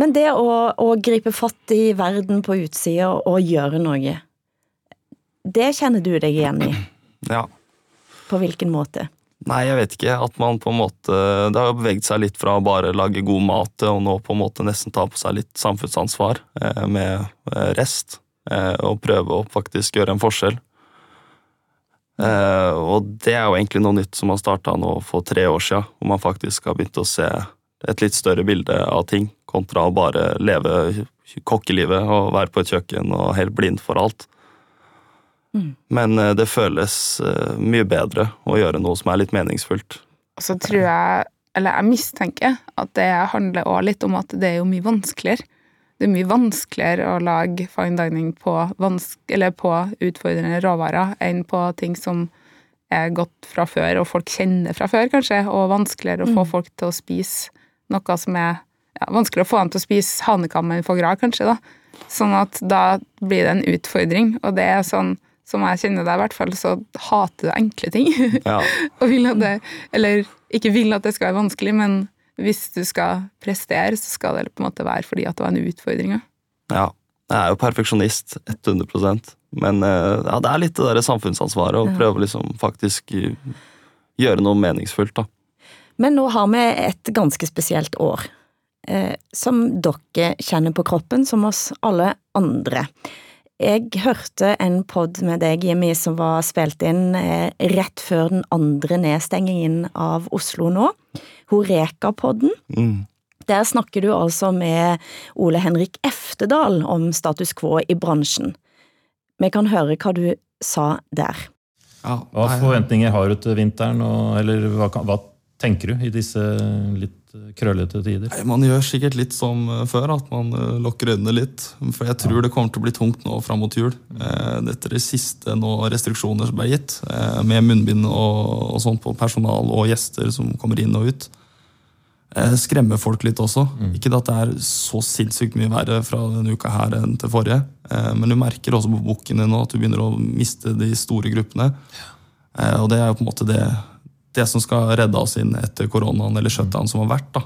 Men det å, å gripe fatt i verden på utsida og gjøre noe, det kjenner du deg igjen i? Ja. På hvilken måte? Nei, jeg vet ikke. At man på en måte Det har jo beveget seg litt fra å bare lage god mat til å nå på en måte nesten ta på seg litt samfunnsansvar eh, med eh, rest. Eh, og prøve å faktisk gjøre en forskjell. Eh, og det er jo egentlig noe nytt som har starta nå for tre år siden, hvor man faktisk har begynt å se et litt større bilde av ting, kontra å bare leve kokkelivet og være på et kjøkken og helt blind for alt. Mm. Men eh, det føles eh, mye bedre å gjøre noe som er litt meningsfullt. Og så tror jeg, eller jeg mistenker, at det handler også litt om at det er jo mye vanskeligere. Det er mye vanskeligere å lage fine dining på, på utfordrende råvarer enn på ting som er godt fra før, og folk kjenner fra før, kanskje, og vanskeligere å få Mm. folk til å spise noe som er ja, vanskeligere å få dem til å spise hanekam enn foie gras, kanskje, da. Sånn at da blir det en utfordring, og det er sånn som jeg kjenner deg, i hvert fall, så hater du enkle ting. Ja. og vil at det, eller ikke vil at det skal være vanskelig, men hvis du skal prestere, så skal det på en måte være fordi at det var en utfordring. ja. Jeg er jo perfeksjonist, 100% Men eh, ja, det er litt det der samfunnsansvaret å Ja. prøve liksom faktisk gjøre noe meningsfullt, da. Men nå har vi et ganske spesielt år, eh, som dere kjenner på kroppen, som oss alle andre. Jeg hørte en pod med deg, Jimmy, som var spilt inn eh, rett før den andre nedstengingen av Oslo nå. Horeka-podden. Mm. Der snakker du altså med Ole Henrik Eftedal om status quo i bransjen. Vi kan høre hva du sa der. Ja, Hva forventninger har du til vinteren, og, eller hva, hva tenker du i disse litt krøllete tider? nei, man gjør sikkert litt som eh, før, at man eh, lukker øynene litt. For jeg tror det kommer til å bli tungt nå fram mot jul. Dette Etter de siste nå restriksjoner som ble gitt, eh, med munnbind og, og sånt på personal og gjester som kommer inn og ut. eh, Skremmer folk litt også. Ikke at det er så sinnssykt mye verre fra denne uka her enn til forrige. eh, Men du merker også på boken din nå at du begynner å miste de store gruppene. Eh, Og det er jo på en måte det, det som skal redde oss inn etter koronaen eller shutdown som har vært. da.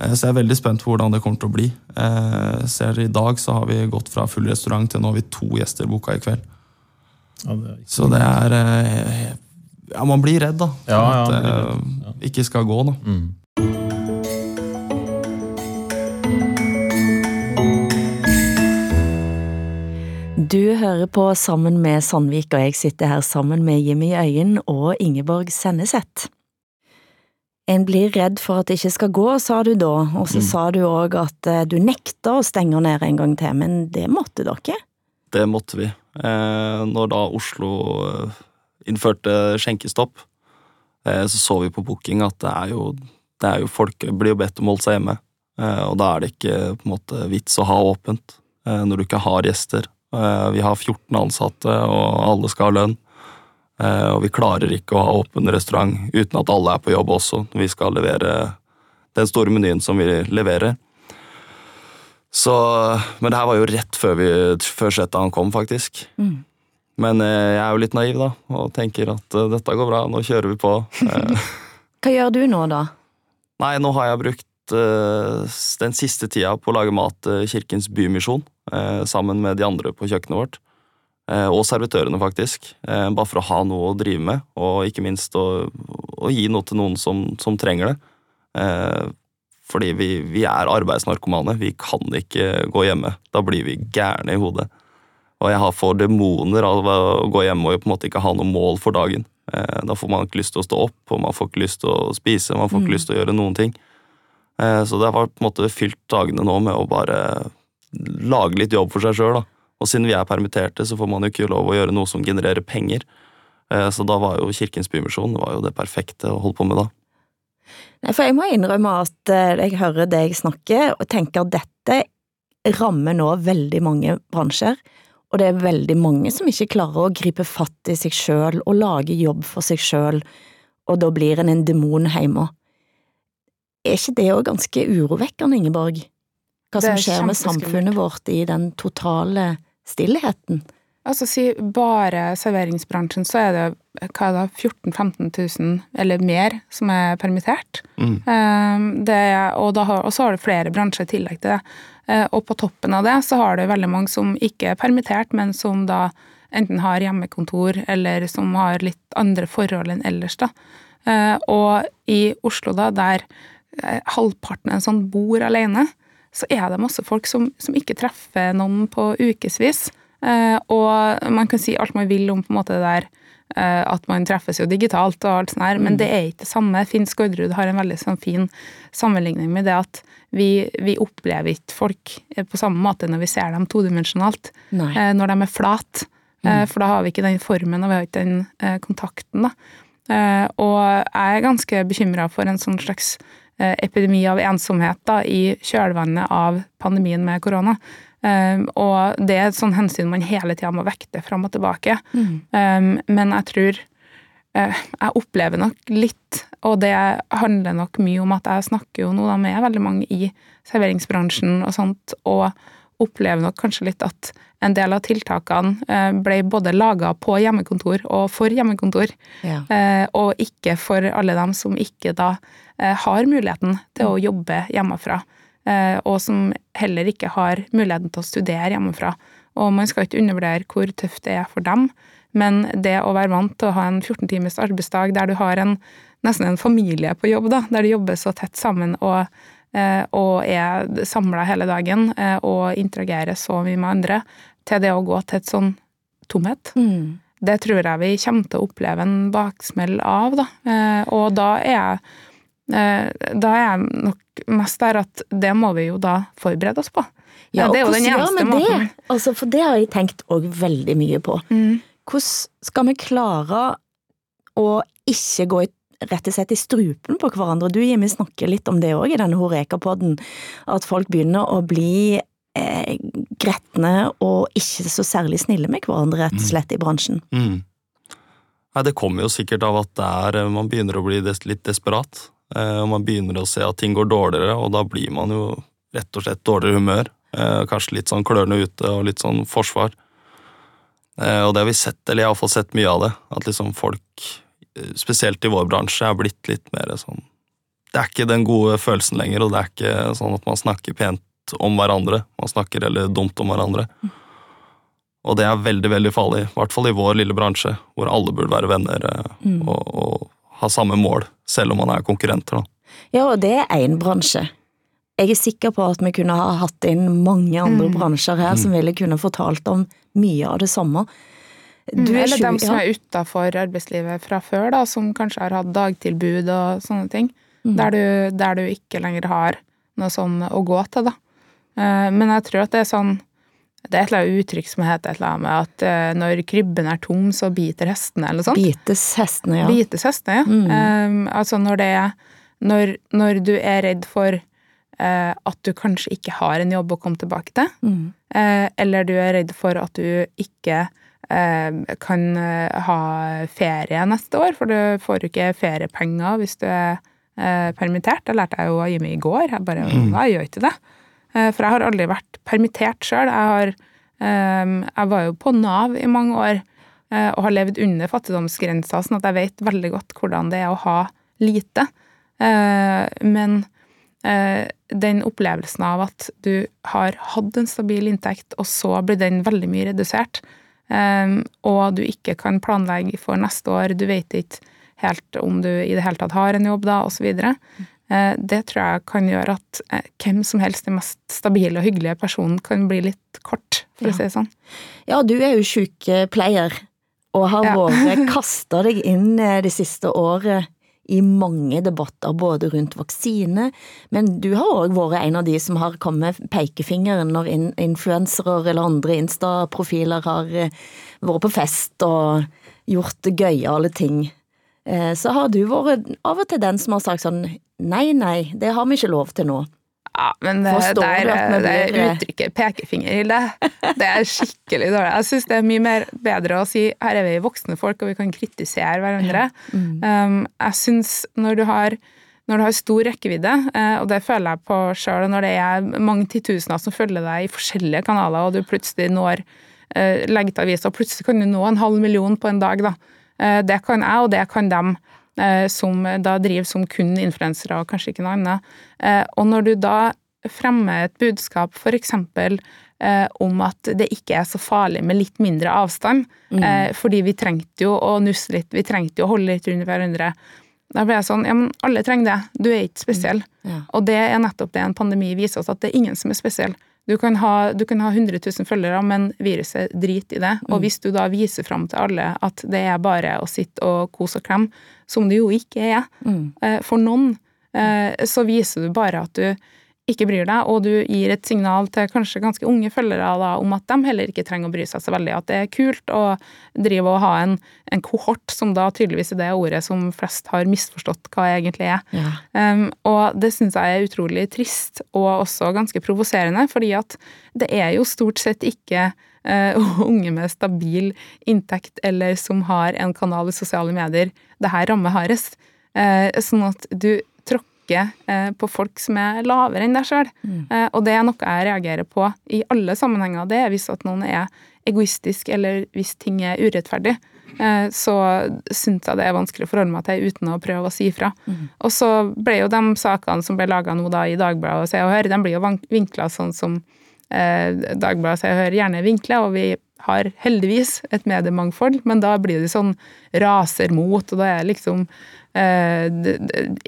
Eh, Så jeg er veldig spent på hvordan det kommer til å bli. Eh, ser I dag så har vi gått fra full restaurant til nå har vi to gjester boka i kveld. Ja, det Så det er eh, Ja, man blir redd, da. For Ja, ja, at man det ja. ikke skal gå, da. Mm. Du hører på Sammen med Sandvik, og jeg sitter her sammen med Jimmy Øyen og Ingeborg Senneset. En blir redd for at det ikke skal gå, sa du da, og så sa du òg at eh, du nekta å stenge ned en gang til, men det måtte dere? Det måtte vi. Eh, når da Oslo eh, innførte skjenkestopp, så så vi på booking at det er jo, det er jo folk blir jo bedt om å holde seg hjemme. Og da er det ikke på en måte vits å ha åpent når du ikke har gjester. Eh, vi har 14 ansatte, og alle skal ha lønn. Eh, og vi klarer ikke å ha åpen restaurant uten at alle er på jobb også, vi skal levere den store menyen som vi leverer. Så, men det her var jo rett før, vi, før shutdown kom, faktisk. Mm. Men eh, jeg er jo litt naiv, da, og tenker at dette går bra, nå kjører vi på. Hva gjør du nå, da? nei, nå har jeg brukt den siste tida på å lage mat til Kirkens Bymisjon, eh, sammen med de andre på kjøkkenet vårt. Eh, og servitørene, faktisk. Eh, bare for å ha noe å drive med, og ikke minst å, å gi noe til noen som, som trenger det. Eh, fordi vi, vi er arbeidsnarkomane. Vi kan ikke gå hjemme. Da blir vi gærne i hodet. Og jeg har for demoner av å gå hjemme og på en måte ikke ha noe mål for dagen. Eh, Da får man ikke lyst til å stå opp, og man får ikke lyst til å spise, man får ikke Mm. lyst til å gjøre noen ting. Eh, Så det har på en måte fylt dagene nå med å bare lage litt jobb for seg sjøl. Og siden vi er permitterte, så får man jo ikke lov å gjøre noe som genererer penger. Eh, Så da var jo Kirkens Bymisjon det det perfekte å holde på med da. Nei, for jeg må innrømme at eh, jeg hører deg snakke og tenker at dette rammer nå veldig mange bransjer, og det er veldig mange som ikke klarer å gripe fatt i seg sjøl og lage jobb for seg sjøl, og da blir en en demon hjemme. Er ikke det òg ganske urovekkende, Ingeborg? Hva som er skjer med samfunnet vårt i den totale stillheten? Altså si bare serveringsbransjen, så er det hva er det, 14 000-15 000 eller mer som er permittert. Mm. Eh, det, og, da har, og så har du flere bransjer i tillegg til det. Eh, og på toppen av det så har du veldig mange som ikke er permittert, men som da enten har hjemmekontor eller som har litt andre forhold enn ellers. da. Eh, og i Oslo, da, der halvparten av en sånn bor alene, så er det masse folk som, som ikke treffer noen på ukevis. Eh, og man kan si alt man vil om på en måte det der at man treffes jo digitalt og alt sånt her, men det er ikke det samme. Finn Skårderud har en veldig sånn fin sammenligning med det at vi, vi, opplever ikke folk på samme måte når vi ser dem todimensjonalt. Eh, Når de er flate. Mm. For da har vi ikke den formen, og vi har ikke den kontakten, da. Og jeg er ganske bekymra for en sånn slags epidemi av ensomhet da, i kjølvannet av pandemien med korona. Um, og det er et sånn hensyn man hele tida må vekte fram og tilbake. Mm. Um, men jeg tror uh, Jeg opplever nok litt, og det handler nok mye om at jeg snakker jo nå da med veldig mange i serveringsbransjen og sånt, og opplever nok kanskje litt at en del av tiltakene uh, ble både laga på hjemmekontor og for hjemmekontor, Ja. uh, og ikke for alle dem som ikke da har muligheten til å jobbe hjemmefra og som heller ikke har muligheten til å studere hjemmefra. Og man skal ikke undervurdere hvor tøft det er for dem, men det å være vant til å ha en 14 times arbeidsdag der du har en, nesten en familie på jobb, da, der du jobber så tett sammen og, og er samla hele dagen og interagerer så mye med andre, til det å gå til et sånn tomhet. Mm. Det tror jeg vi kommer til å oppleve en baksmell av, da. Og da er jeg da er jeg nok mest der at det må vi jo da forberede oss på. Ja, og det er jo den eneste vi det? Altså, for det har jeg tenkt òg veldig mye på. Mm. Hvordan skal vi klare å ikke gå i, rett og slett i strupen på hverandre? Du Jimmy snakker litt om det òg i denne Horeka-podden, at folk begynner å bli eh, gretne og ikke så særlig snille med hverandre, rett og slett, i bransjen. Mm. Nei, Det kommer jo sikkert av at er, man begynner å bli des litt desperat. Eh, og Man begynner å se at ting går dårligere, og da blir man jo rett og slett dårligere humør. Eh, kanskje litt sånn klørne ute og litt sånn forsvar. Eh, og det har vi sett, eller iallfall sett mye av det. At liksom folk, eh, spesielt i vår bransje, er blitt litt mer sånn Det er ikke den gode følelsen lenger, og det er ikke sånn at man snakker pent om hverandre. Man snakker heller dumt om hverandre. Og det er veldig, veldig farlig, i hvert fall i vår lille bransje, hvor alle burde være venner eh, Mm. og, og ha samme mål, selv om man er konkurrenter. da. Ja, og det er én bransje. Jeg er sikker på at vi kunne ha hatt inn mange andre Mm. bransjer her som ville kunne fortalt om mye av det samme. Mm, er Eller dem som ja. er utafor arbeidslivet fra før, da, som kanskje har hatt dagtilbud og sånne ting. Mm. Der, du, der du ikke lenger har noe sånn å gå til, da. Eh, Men jeg tror at det er sånn Det er et eller annet uttrykk som heter et eller annet med at eh, når krybben er tom, så biter hestene, eller noe sånt. Bites hestene, ja. Bites hestene, ja. Mm. Eh, altså når det er når, når du er redd for eh, at du kanskje ikke har en jobb å komme tilbake til, Mm. eh, eller du er redd for at du ikke eh, kan ha ferie neste år, for du får jo ikke feriepenger hvis du er permittert. Det lærte jeg jo av Jimmy i går. Jeg bare Nei, jeg gjør ikke det. Eh, for jeg har aldri vært permittert sjøl. Jeg, eh, jeg var jo på Nav i mange år eh, og har levd under fattigdomsgrensa, sånn at jeg vet veldig godt hvordan det er å ha lite. Men den opplevelsen av at du har hatt en stabil inntekt, og så blir den veldig mye redusert, og du ikke kan planlegge for neste år, du vet ikke helt om du i det hele tatt har en jobb da, osv. Eh, det tror jeg kan gjøre at eh, hvem som helst, den mest stabile og hyggelige personen, kan bli litt kort, for Ja. å si det sånn. Ja, du er jo sykepleier, og har Ja. vært kasta deg inn eh, det siste året i mange debatter, både rundt vaksine, men du har òg vært en av de som har kommet pekefingeren når in influensere eller andre Insta-profiler har vært på fest og gjort gøyale ting. Eh, Så har du vært av og til den som har sagt sånn nei, nei, det har vi ikke lov til nå. Ja, men eh, Forstår der, det er uttrykket pekefinger i det, det er skikkelig dårlig. Jeg syns det er mye mer bedre å si her er vi voksne folk, og vi kan kritisere hverandre. Um, jeg syns når du har når du har stor rekkevidde, eh, og det føler jeg på sjøl når det er mange titusener som følger deg i forskjellige kanaler, og du plutselig når eh, legge ut aviser, og plutselig kan du nå en halv million på en dag. da. Eh, det kan jeg, og det kan dem eh, som da driver som kun influensere, og kanskje ikke noe annet. Eh, og når du da fremmer et budskap f.eks. Eh, om at det ikke er så farlig med litt mindre avstand, Mm. eh, fordi vi trengte jo å nusse litt, vi trengte jo å holde litt rundt hverandre. Da ble jeg sånn, ja, men alle trenger det, du er ikke spesiell. Ja. Og det er nettopp det en pandemi viser oss, at det er ingen som er spesiell. Du kan ha, du kan ha 100 000 følgere, men viruset driter i det. Og hvis du da viser fram til alle at det er bare å sitte og kose og klemme, som det jo ikke er, Mm. eh, for noen, eh, så viser du bare at du ikke bryr deg, og du gir et signal til kanskje ganske unge følgere da, om at de heller ikke trenger å bry seg så veldig. At det er kult å drive og ha en, en kohort, som da tydeligvis er det ordet som flest har misforstått hva egentlig er. Ja. Um, og det syns jeg er utrolig trist, og også ganske provoserende, fordi at det er jo stort sett ikke uh, unge med stabil inntekt eller som har en kanal i sosiale medier det her rammer hardest. Uh, sånn at du tråkker eh, på folk som er lavere enn deg sjøl. Mm. og det er noe jeg reagerer på i alle sammenhenger. Det er hvis at noen er egoistisk, eller hvis ting er urettferdig. Eh, så syns jeg det er vanskelig å forholde meg til uten å prøve å si ifra. Og så ble jo de sakene som ble laga nå da i Dagbladet og Se og Hør, de blir jo vinkla sånn som eh, Dagbladet og Se og Hør gjerne vinkler, og vi har heldigvis et mediemangfold, men da blir det sånn raser mot, og da er liksom eh,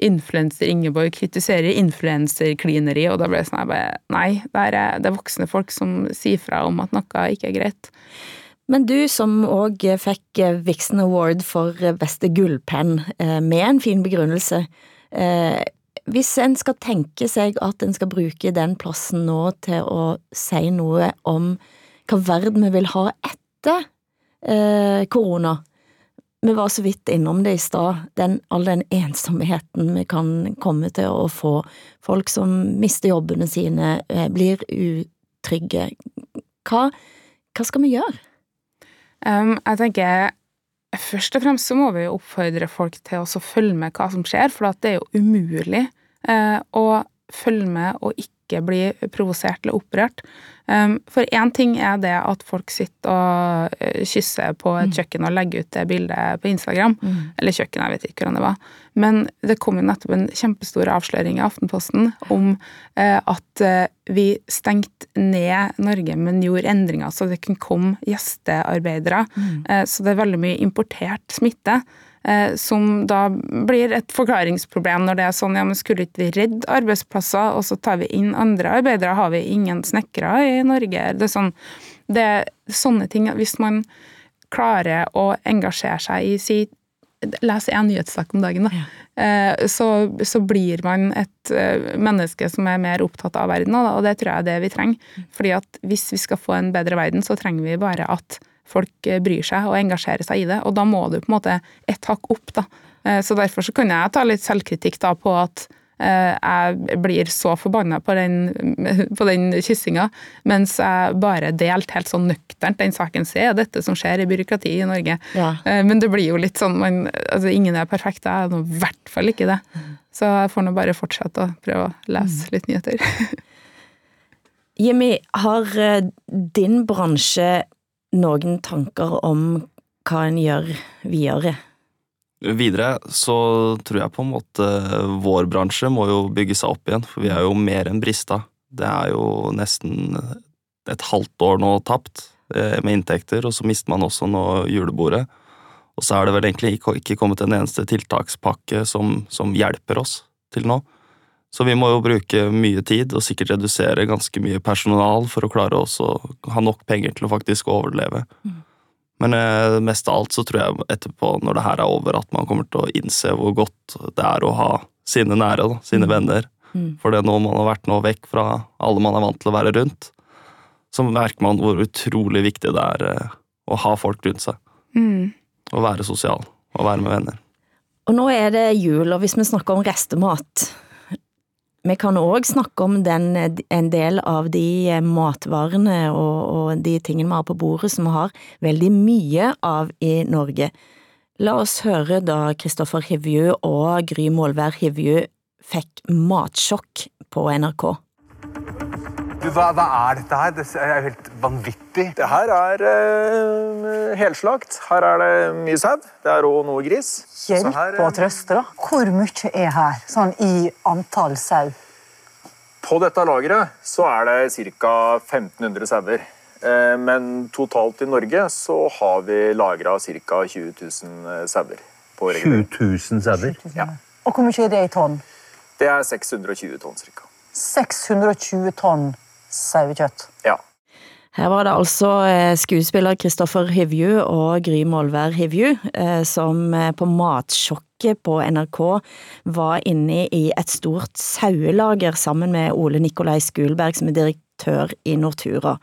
Influenser Ingeborg kritiserer influenserklineri, og da ble det sånn bare Nei, det er, det er voksne folk som sier fra om at noe ikke er greit. Men du som òg fikk Vixen Award for beste gullpenn, eh, med en fin begrunnelse. eh, Hvis en skal tenke seg at en skal bruke den plassen nå til å si noe om hva verden vi vil ha etter eh, korona Vi var så vidt innom det i stad, all den ensomheten vi kan komme til å få. Folk som mister jobbene sine, eh, blir utrygge. Hva, hva skal vi gjøre? Um, jeg tenker Først og fremst så må vi oppfordre folk til å følge med hva som skjer, for det er jo umulig eh, å følge med og ikke bli provosert eller opprørt. Um, for én ting er det at folk sitter og eh, kysser på et kjøkken og legger ut det bildet på Instagram. Eller kjøkken, jeg vet ikke hvordan det var. Men det kom jo nettopp en kjempestor avsløring i Aftenposten om eh, at eh, vi stengte ned Norge, men gjorde endringer så det kunne komme gjestearbeidere. Eh, så det er veldig mye importert smitte. Eh, Som da blir et forklaringsproblem når det er sånn ja, men skulle ikke vi redde arbeidsplasser, og så tar vi inn andre arbeidere? Har vi ingen snekkere i Norge? Det er, sånn, det er sånne ting. at Hvis man klarer å engasjere seg i si Les én nyhetssak om dagen, da. Ja. Så, så blir man et eh, menneske som er mer opptatt av verden, og det tror jeg er det vi trenger. Fordi at hvis vi skal få en bedre verden, så trenger vi bare at folk eh, bryr seg og engasjerer seg i det, og da må du på en måte et hakk opp, da. Eh, Så derfor så kan jeg ta litt selvkritikk da på at eh, jeg blir så forbanna på den, på den kyssinga, mens jeg bare delte helt sånn nøkternt den saken. Se dette som skjer i byråkratiet i Norge. Ja. Men det blir jo litt sånn man, altså Ingen er perfekt, jeg er i hvert fall ikke det. Så jeg får nå bare fortsette å prøve å lese litt nyheter. Jimmy, har din bransje noen tanker om hva en gjør videre? Videre så tror jeg på en måte vår bransje må jo bygge seg opp igjen, for vi er jo mer enn brista. Det er jo nesten et halvt år nå tapt eh, med inntekter, og så mister man også nå julebordet. Og så er det vel egentlig ikke, kommet en eneste tiltakspakke som, som hjelper oss til nå. Så vi må jo bruke mye tid og sikkert redusere ganske mye personal for å klare å ha nok penger til å faktisk overleve. Men eh, mest av alt så tror jeg etterpå, når det her er over, at man kommer til å innse hvor godt det er å ha sine nære, da, sine venner. Mm. For det er nå man har vært nå vekk fra alle man er vant til å være rundt, så merker man hvor utrolig viktig det er eh, å ha folk rundt seg. Mm. Å være sosial, og være med venner. Og nå er det jul, og hvis vi snakker om restemat Vi kan òg snakke om den, en del av de matvarene og, og de tingene vi har på bordet som vi har veldig mye av i Norge. La oss høre da Kristoffer Hivju og Gry Målvær Hivju fikk matsjokk på NRK. Du, hva, hva er dette her? Det er jo helt vanvittig. Det her er eh, helslakt. Her er det mye sau. Det er òg noe gris. Hjelp her, og trøste, da. Hvor mye er her, sånn i antall sau? På dette lageret så er det ca. 1500 sauer. Eh, men totalt i Norge så har vi lagra ca. 20 000 sauer. 20 000 sauer? Ja. Og hvor mye er det i tonn? Det er 620 tonn ca. 620 tonn sauekjøtt. Ja. Her var det altså eh, skuespiller Kristoffer Hivju og Gry Molvær Hivju eh, som eh, på Matsjokket på NRK var inne i et stort sauelager sammen med Ole Nikolai Skulberg, som er direktør i Nortura.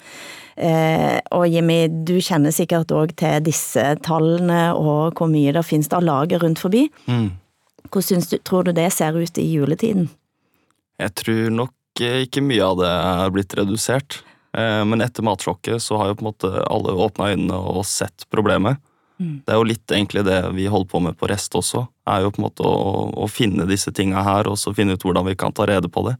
Og Jimmy, du kjenner sikkert òg til disse tallene og hvor mye det finnes av lager rundt forbi. Mm. Hvordan du, tror du det ser ut i juletiden? Jeg tror nok ikke mye av det er blitt redusert. Eh, men etter matsjokket så har jo på en måte alle åpna øynene og sett problemet. Mm. Det er jo litt egentlig det vi holder på med på Rest også. er jo på en måte å, å finne disse tinga her og så finne ut hvordan vi kan ta rede på det.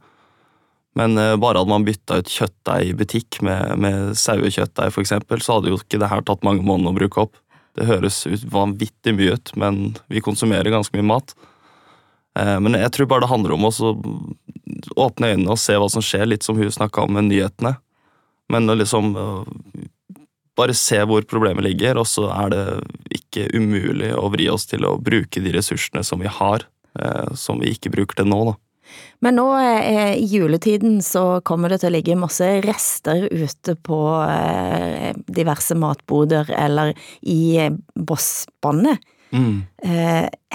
Men eh, bare hadde man bytta ut kjøttdeig i butikk med, med sauekjøttdeig f.eks., så hadde jo ikke det her tatt mange måneder å bruke opp. Det høres ut vanvittig mye ut, men vi konsumerer ganske mye mat. Eh, men jeg tror bare det handler om å åpne øynene og se hva som skjer, litt som hun snakka om med nyhetene. Men å liksom bare se hvor problemet ligger, og så er det ikke umulig å vri oss til å bruke de ressursene som vi har, eh, som vi ikke bruker til nå, da. Men nå eh, i juletiden så kommer det til å ligge masse rester ute på diverse matboder eller i bossbandet. Mm.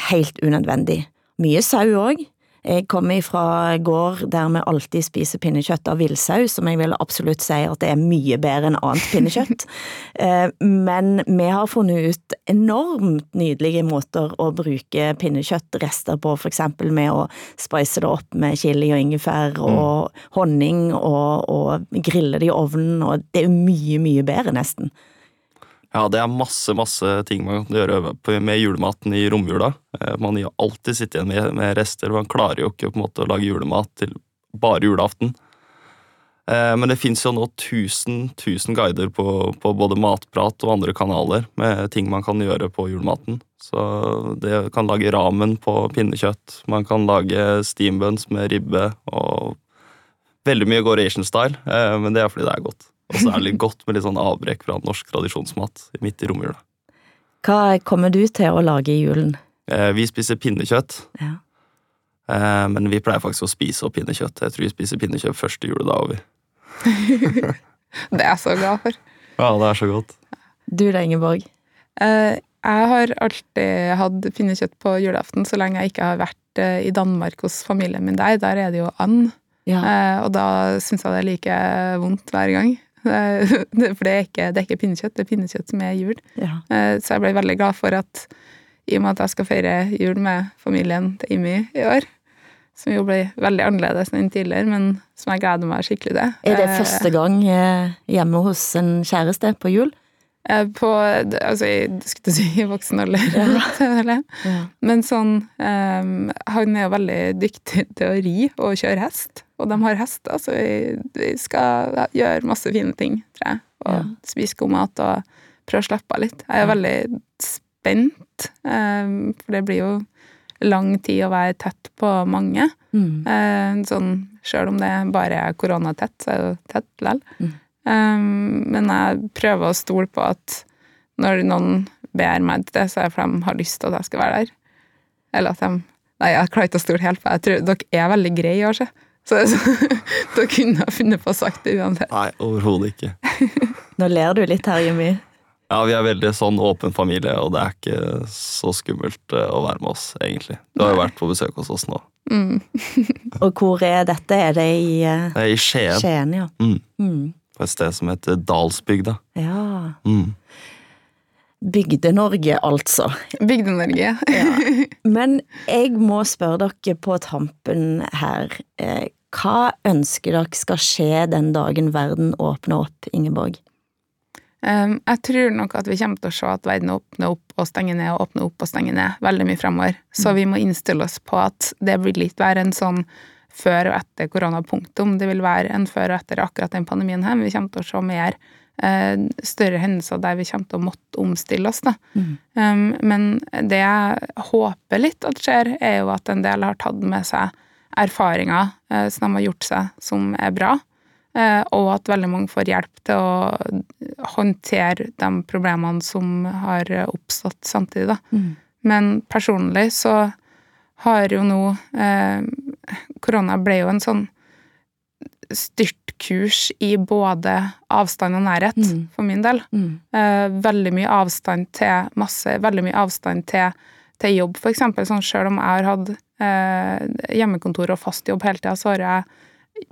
Helt unødvendig. Mye sau òg. Jeg kommer fra gård der vi alltid spiser pinnekjøtt av villsau, som jeg vil absolutt si at det er mye bedre enn annet pinnekjøtt. Eh, men vi har funnet ut enormt nydelige måter å bruke pinnekjøttrester på, eksempel med å spice det opp med chili og ingefær mm. og honning og, og grille det i ovnen, og det er mye, mye bedre, nesten. Ja, det er masse masse ting man kan gjøre med julematen i romjula. Eh, man har alltid sittet igjen med, rester. Man klarer jo ikke på en måte å lage julemat til bare julaften. Eh, men det fins jo nå tusen, tusen guider på, på, både Matprat og andre kanaler med ting man kan gjøre på julematen. Så det kan lage ramen på pinnekjøtt. Man kan lage steambuns med ribbe og veldig mye går Asian style, eh, men det er fordi det er godt. Og så er det litt godt med litt sånn avbrekk fra norsk tradisjonsmat midt i romjula. Hva kommer du til å lage i julen? Eh, vi spiser pinnekjøtt. Ja. Eh, men vi pleier faktisk å spise opp pinnekjøtt. Jeg tror vi spiser pinnekjøtt første juledag. det er jeg så glad for. Ja, det er så godt. Du da, Ingeborg? Eh, jeg har alltid hatt pinnekjøtt på julaften så lenge jeg ikke har vært i Danmark hos familien min der. Der er det jo and. Ja. Eh, og da syns jeg det er like vondt hver gang. For det er, ikke, det er ikke pinnekjøtt, det er pinnekjøtt som er jul. Ja. Eh, så jeg ble veldig glad for at i og med at jeg skal feire jul med familien til Imi i år, som jo ble veldig annerledes enn tidligere, men som jeg gleder meg skikkelig til. Er det eh, første gang hjemme hos en kjæreste på jul? På Altså, jeg skulle si i voksen alder. Ja. ja. Men sånn um, Han er jo veldig dyktig til å ri og kjøre hest og de har hester, så vi, vi skal gjøre masse fine ting, tror jeg. Og ja. spise god mat og prøve å slappe av litt. Jeg er veldig spent, um, for det blir jo lang tid å være tett på mange. Mm. Uh, sånn, Sjøl om det bare er koronatett, så er det jo tett likevel. Mm. Um, men jeg prøver å stole på at når noen ber meg til det, så er det fordi de har lyst til at jeg skal være der. Eller at de Nei, jeg klarer ikke å stole helt på Jeg tror dere er veldig greie i år, så. Så, da kunne jeg funnet på å sagt det uansett. Nei, overhodet ikke. Nå ler du litt her, Jimmy. Ja, vi er veldig sånn åpen familie, og det er ikke så skummelt eh, å være med oss, egentlig. Du har jo vært på besøk hos oss nå. Mm. og hvor er dette? Er det i uh, Det er i Skien. Skien ja. Mm. Mm. På et sted som heter Dalsbygda. Ja. Mm. Bygde-Norge, altså. Bygde-Norge. ja. Men jeg må spørre dere på tampen her. Eh, hva ønsker dere skal skje den dagen verden åpner opp, Ingeborg? Jeg tror nok at vi kommer til å se at verden åpner opp og stenger ned og åpner opp og stenger ned veldig mye fremover. Så mm. vi må innstille oss på at det vil litt være en sånn før og etter korona, punktum. Det vil være en før og etter akkurat den pandemien her. men Vi kommer til å se mer større hendelser der vi kommer til å måtte omstille oss. Da. Mm. Um, men det jeg håper litt at skjer, er jo at en del har tatt med seg erfaringer eh, som de har gjort seg, som er bra. Eh, og at veldig mange får hjelp til å håndtere de problemene som har oppstått samtidig. Da. Mm. Men personlig så har jo nå eh, Korona ble jo en sånn styrtkurs i både avstand og nærhet, Mm. for min del. Mm. Eh, veldig mye avstand til masse Veldig mye avstand til, til jobb, eksempel. Sånn, selv om jeg har hatt eh, hjemmekontor og fast jobb hele tida, så har jeg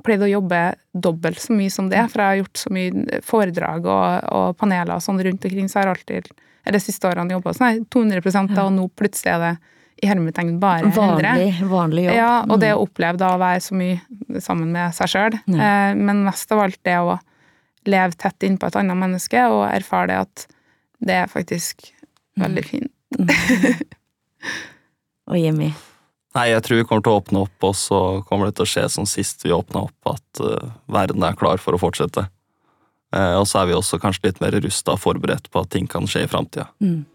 pleid å jobbe dobbelt så mye som det, for jeg har gjort så mye foredrag og, og paneler og sånn rundt omkring, så jeg har alltid de siste årene jobba sånn her 200 da, og nå plutselig er det i hermetegn bare 100. Vanlig, vanlig jobb. Ja, og det Mm. å oppleve da å være så mye sammen med seg sjøl, Ja. eh, men mest av alt det å leve tett innpå et annet menneske og erfare det at det er faktisk Mm. veldig fint. Og Jimmy. Nei, jeg tror vi kommer til å åpne opp, og så kommer det til å skje som sist vi åpna opp, at uh, verden er klar for å fortsette. Uh, og så er vi også kanskje litt mer rusta og forberedt på at ting kan skje i framtida. Mm.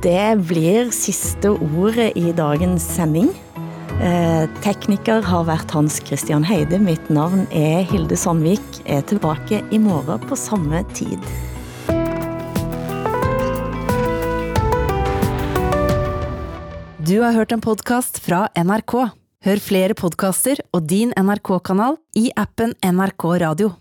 Det blir siste ordet i dagens sending. Eh, tekniker har vært Hans Christian Heide. Mitt navn er Hilde Sandvik. Er tilbake i morgen på samme tid. Du har hørt en podkast fra NRK. Hør flere podkaster og din NRK-kanal i appen NRK Radio.